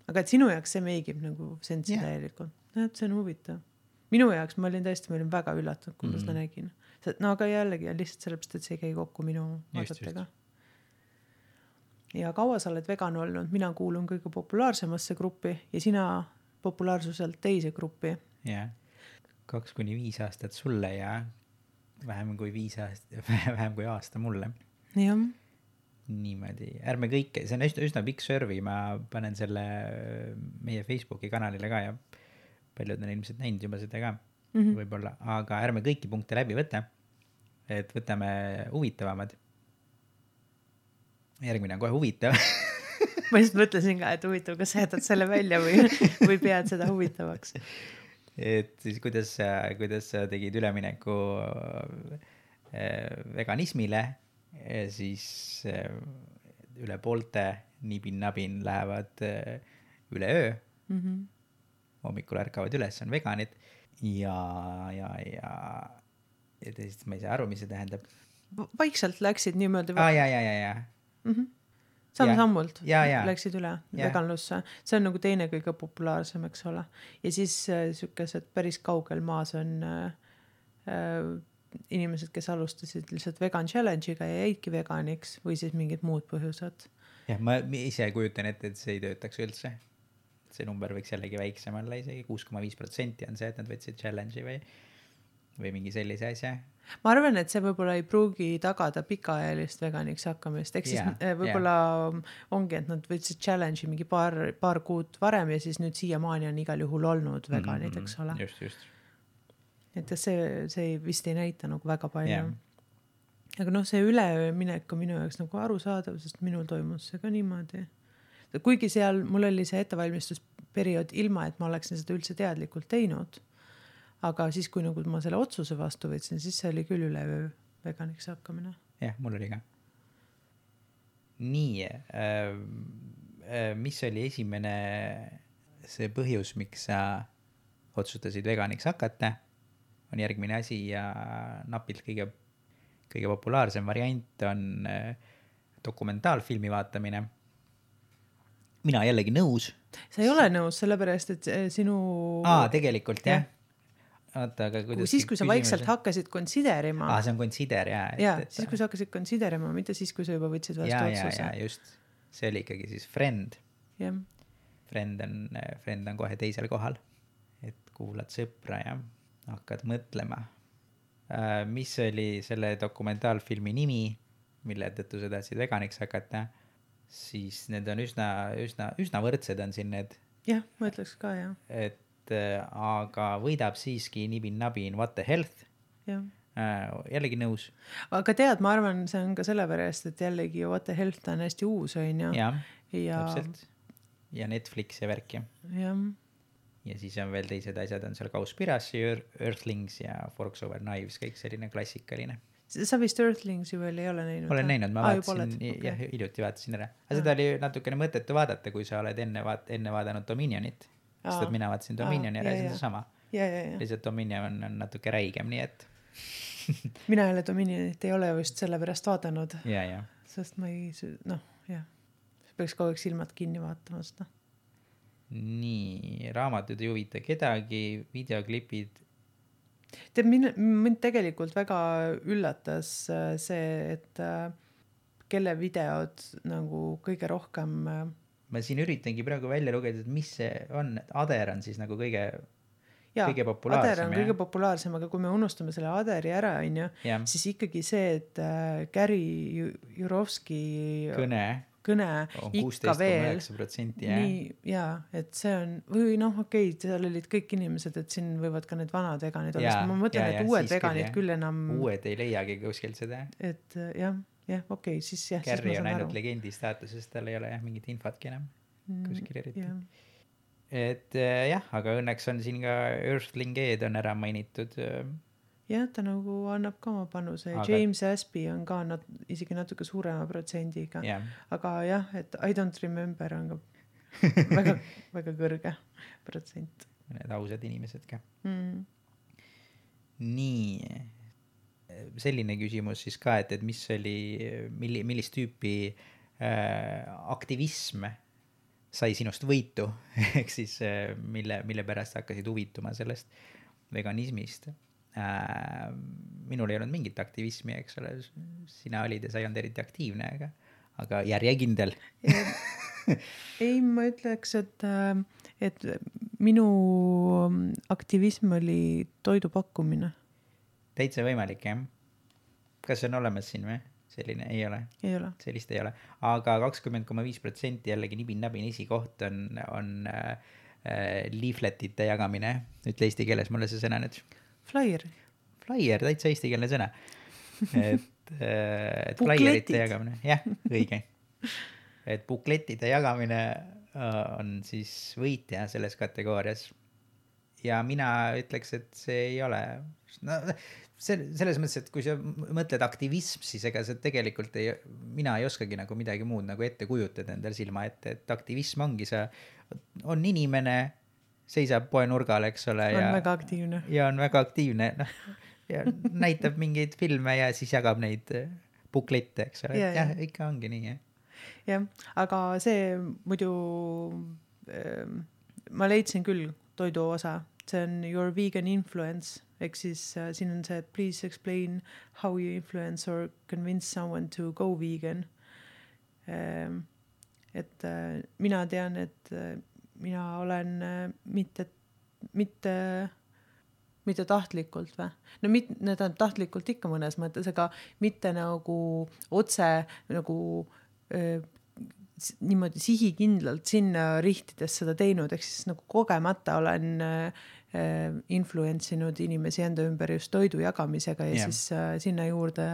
B: aga et sinu jaoks see meigib nagu sensi yeah. täielikult, et see on huvitav. minu jaoks ma olin tõesti, ma olin väga üllatunud, kui mm. ma seda nägin. no aga jällegi lihtsalt sellepärast, et see ei käi kokku minu vaadetega. Ja kaua sa oled vegan olnud, mina kuulun kõige populaarsemasse gruppi ja sina populaarsuselt teise gruppi.
A: jah. kaks kuni viis aastat sulle ja vähem kui viis aastat, *laughs* vähem kui aasta mulle.
B: jah,
A: niimoodi, ärme kõike, see on üsna, üsna pikk servi, ma panen selle meie Facebooki kanalile ka ja paljud on ilmselt näinud juba seda ka mm -hmm. võib-olla, aga ärme kõiki punkte läbi võta. et võtame huvitavamad. Järgmine on kohe huvitav *laughs*
B: ma just mõtlesin ka, et huvitav, kas sa jätad selle välja või, või pead seda huvitavaks.
A: et siis kuidas kuidas sa tegid ülemineku äh, veganismile, siis äh, üle poolte nibin-nabin lähevad äh, üleöö
B: Mm -hmm.
A: hommikul ärkavad üles, on veganid ja, ja, ja, ja teisest ma ei saa aru, mis see tähendab.
B: vaikselt läksid niimoodi
A: aa, ja, ja, ja, ja,
B: mm -hmm. samm-sammult läksid üle
A: Ja.
B: veganlusse, see on nagu teine kõige populaarsem, eks ole. ja siis äh, siukesed päris kaugel maas on äh, äh, inimesed, kes alustasid lihtsalt vegan challenge'iga ja jäidki veganiks või siis mingid muud põhjused.
A: jah, ma ise kujutan ette, et see ei töötaks üldse. see number võiks jällegi väiksem olla isegi, kuus koma viis protsenti on see, et nad võtsid challenge'i või, või mingi sellise asja.
B: Ma arvan, et see võib-olla ei pruugi tagada pikaajalist veganiks hakkamist, ehk siis yeah, võib-olla yeah. ongi, et nad võtsid challenge'i mingi paar, paar kuud varem ja siis nüüd siiamaani on igal juhul olnud veganid mm, -hmm. eks ole.
A: just, just.
B: et see, see vist ei näita nagu väga palju yeah.. aga noh, see üleööminek on minu jaoks nagu arusaadav, sest minul toimus see ka niimoodi. kuigi seal mul oli see ettevalmistusperiood ilma, et ma oleksin seda üldse teadlikult teinud. Aga siis, kui nagu ma selle otsuse vastu võtsin, siis see oli küll üleöö veganiks hakkamine.
A: jah, mul oli ka. nii äh,, äh, mis oli esimene see põhjus, miks sa otsustasid veganiks hakata, on järgmine asi ja napilt kõige, kõige populaarsem variant on äh, dokumentaalfilmi vaatamine. mina jällegi nõus.
B: sa ei ole nõus, sellepärast et eh, sinu.
A: aa, tegelikult Jah. ja.. oota, aga kuidas.
B: siis, kui sa vaikselt hakkasid consider ima
A: aa, see on consider jaa.
B: ja siis, kui sa hakkasid consider ima, mitte siis, kui sa juba võtsid vastu otsuse.
A: just, see oli ikkagi siis Friend
B: jah,
A: Friend on, Friend on kohe teisel kohal. et kuulad sõpra ja hakkad mõtlema. mis oli selle dokumentaalfilmi nimi, mille tõttu sa tahtsid veganiks hakata, siis need on üsna, üsna, üsna võrdsed on siin need,
B: jah, ma ütleks ka jah,
A: et äh, aga võidab siiski nibin-nabin What the Health
B: jah.
A: äh,. jällegi nõus,
B: aga tead, ma arvan, see on ka sellepärast, et jällegi What the Health on hästi uus, onju.
A: jah,
B: ja,
A: täpselt. ja Netflix ja värk ja,
B: jah,
A: ja siis on veel teised asjad on seal Cowspiracy, Earthlings ja Forks over Knives, kõik selline klassikaline
B: sa vist Earthlingsi veel ei ole näinud?
A: olen näinud, ma vaatasin okay. jah, hiljuti vaatasin ära, aga seda oli natukene mõttetu vaadata, kui sa oled enne vaat-, enne vaadanud Dominionit. Sest mina vaatasin
B: Aa,
A: Dominioni ja,
B: ja
A: lihtsalt Dominion on, natuke räigem, nii et *laughs*
B: mina jälle Dominionit ei ole just sellepärast vaadanud, sest ma ei, noh, jah, peaks kogu aeg silmad kinni vaatama seda.
A: nii, raamatud ei huvita kedagi, videoklipid,
B: tead, mind, mind tegelikult väga üllatas äh, see, et äh, kelle videod nagu kõige rohkem äh,
A: ma siin üritangi praegu välja lugeda, et mis see on, Ader on siis nagu kõige,
B: jaa, Ader on kõige populaarsem, aga kui me unustame selle Aderi ära, onju, siis ikkagi see, et äh, Gary Ju- Jurovski
A: kõne.
B: Kõne ikka veel nii jaa, et see on või noh, okei okay,, seal olid kõik inimesed, et siin võivad ka need vanad veganid olla, sest ma mõtlen, et uued
A: küll,
B: veganid
A: jah.
B: küll enam,
A: uued ei leiagi kuskilt seda.
B: et jah, jah, okei okay,, siis jah, siis
A: Carri on ainult
B: aru.
A: legendi staatuses, tal ei ole jah mingit infotki enam kuskil eriti.
B: jah,
A: et äh, jah, aga õnneks on siin ka Earthling E-d on ära mainitud.
B: jah, ta nagu annab ka oma panuse
A: Aga-
B: James Aspy on ka nat-, isegi natuke suurema protsendiga,
A: jah,
B: aga jah, et I don't remember on ka *laughs* väga, väga kõrge protsent
A: need ausad inimesed ka.
B: mm..
A: nii, selline küsimus siis ka, et, et mis oli, milli-, millist tüüpi äh, aktivism sai sinust võitu, *laughs* ehk siis äh, mille, mille pärast hakkasid huvituma sellest veganismist äh,. minul ei olnud mingit aktivismi, eks ole, sina olid ja sa ei olnud eriti aktiivne, aga, aga järjekindel. *laughs*
B: ei, ma ütleks, et, et minu aktivism oli toidu pakkumine,
A: täitsa võimalik jah. kas on olemas siin või? selline ei ole,
B: ei ole.
A: sellist ei ole, aga kakskümmend koma viis protsenti jällegi nibin-nabin esikoht on, on äh, äh, leafletite jagamine. ütle eesti keeles mulle see sõna nüüd.
B: Flyer,
A: Flyer, täitsa eestikeelne sõna. *laughs* et, et
B: Bukletid.
A: flyerite jagamine, jah, õige. et buklettide jagamine äh, on siis võitja selles kategoorias. ja mina ütleks, et see ei ole, no see selles mõttes, et kui sa mõtled aktivism, siis ega see tegelikult ei, mina ei oskagi nagu midagi muud nagu ette kujutada endal silma ette, et aktivism ongi sa, on inimene, seisab poenurgal, eks ole.
B: on väga aktiivne.
A: ja on väga aktiivne, noh, ja näitab mingeid filme ja siis jagab neid äh, buklette, eks ole,
B: Ja,
A: et jah
B: ja.,
A: ikka ongi nii, jah.
B: jah, aga see muidu ähm, ma leidsin küll toidu osa, see on your vegan influence ehk siis äh, siin on see, et please explain how you influence or convince someone to go vegan ähm,. et äh, mina tean, et äh, mina olen äh, mitte, mitte, mitte tahtlikult või? no mit-, no tähendab tahtlikult ikka mõnes mõttes, aga mitte nagu otse nagu öö, niimoodi sihikindlalt sinna rihtides seda teinud, ehk siis nagu kogemata olen äh, influence inud inimesi enda ümber just toidu jagamisega ja yeah. siis äh, sinna juurde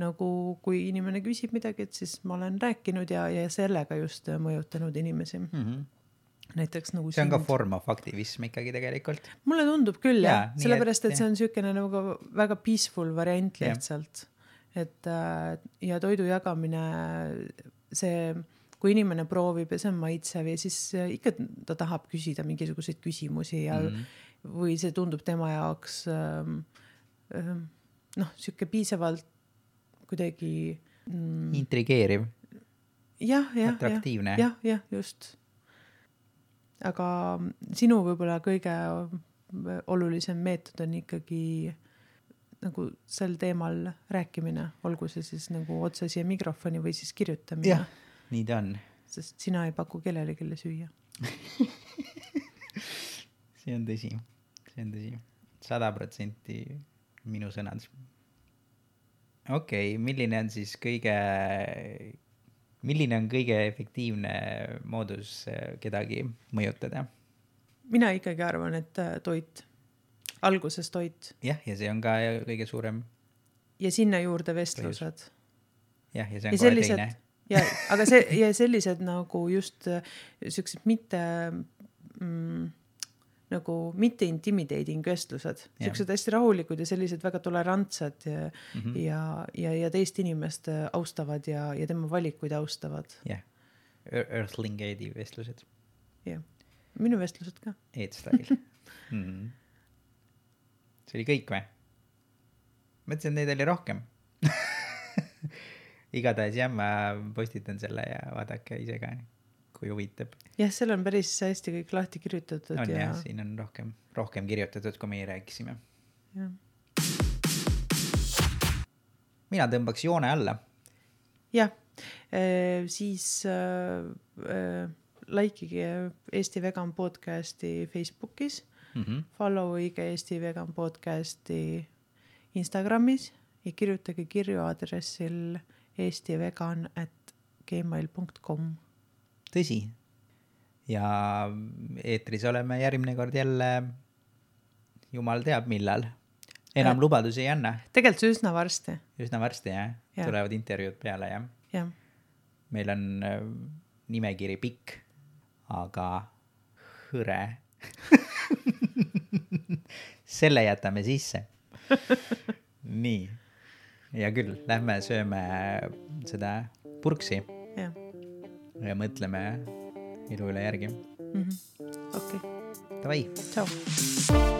B: nagu kui inimene küsib midagi, et siis ma olen rääkinud ja, ja sellega just äh, mõjutanud inimesi.
A: mm. -hmm.
B: näiteks nagu
A: see on ka form of aktivism ikkagi tegelikult.
B: mulle tundub küll
A: Jaa,
B: jah, sellepärast
A: et-
B: see on niisugune nagu väga peaceful variant lihtsalt. et äh, ja toidu jagamine, see, kui inimene proovib ja see on maitsev ja siis äh, ikka ta tahab küsida mingisuguseid küsimusi ja mm. -hmm. Või see tundub tema jaoks ähm, ähm, noh, niisugune piisavalt kuidagi mm,
A: intrigeeriv,
B: jah, jah, jah, jah, jah, just. aga sinu võib-olla kõige olulisem meetod on ikkagi nagu sel teemal rääkimine, olgu see siis nagu otse siia mikrofoni või siis kirjutamine
A: jah, nii ta on.
B: sest sina ei paku kellelegi süüa. *laughs*
A: see on tõsi, see on tõsi, sada protsenti minu sõnad. okei okay,, milline on siis kõige, milline on kõige efektiivne moodus äh, kedagi mõjutada?
B: mina ikkagi arvan, et äh, toit, alguses toit
A: jah, ja see on ka kõige suurem,
B: ja sinna juurde vestlused
A: jah, ja see
B: ja
A: on kohe
B: sellised
A: teine.
B: ja aga see *laughs* ja sellised nagu just äh, siuksed mitte mm, nagu mitte intimidating vestlused,
A: Jah.
B: siuksed hästi rahulikud ja sellised väga tolerantsed ja mm. -hmm. ja, ja, ja teist inimest äh, austavad ja, ja tema valikuid austavad.
A: jah, Earthlingeidi vestlused,
B: jah, minu vestlused ka.
A: Ed-Style mm.. see oli kõik või? mõtlesin, et neid oli rohkem. *laughs* igatahes jah, ma postitan selle ja vaadake ise ka, kui huvitab.
B: jah, seal on päris hästi kõik lahti kirjutatud
A: on
B: ja
A: jah, siin on rohkem, rohkem kirjutatud, kui meie rääkisime. mina tõmbaks joone alla.
B: jah, siis äh, äh, likeige Eesti Vegan podcasti Facebookis
A: Mm -hmm.
B: follow ige Eesti Vegan podcasti Instagramis ja kirjutage kirju aadressil eestivegan at gmail.com.
A: tõsi. Ja eetris oleme järgmine kord jälle, jumal teab millal. enam
B: Äh.
A: lubadusi ei anna,
B: tegelikult üsna varsti,
A: üsna varsti jah ja., tulevad intervjuud peale jah.
B: jah.
A: meil on äh, nimekiri pikk, aga hõre. *laughs* selle jätame sisse. *laughs* nii, hea küll, lähme sööme seda purksi ja mõtleme elu üle järgi.
B: okei,
A: Davai.
B: tšau.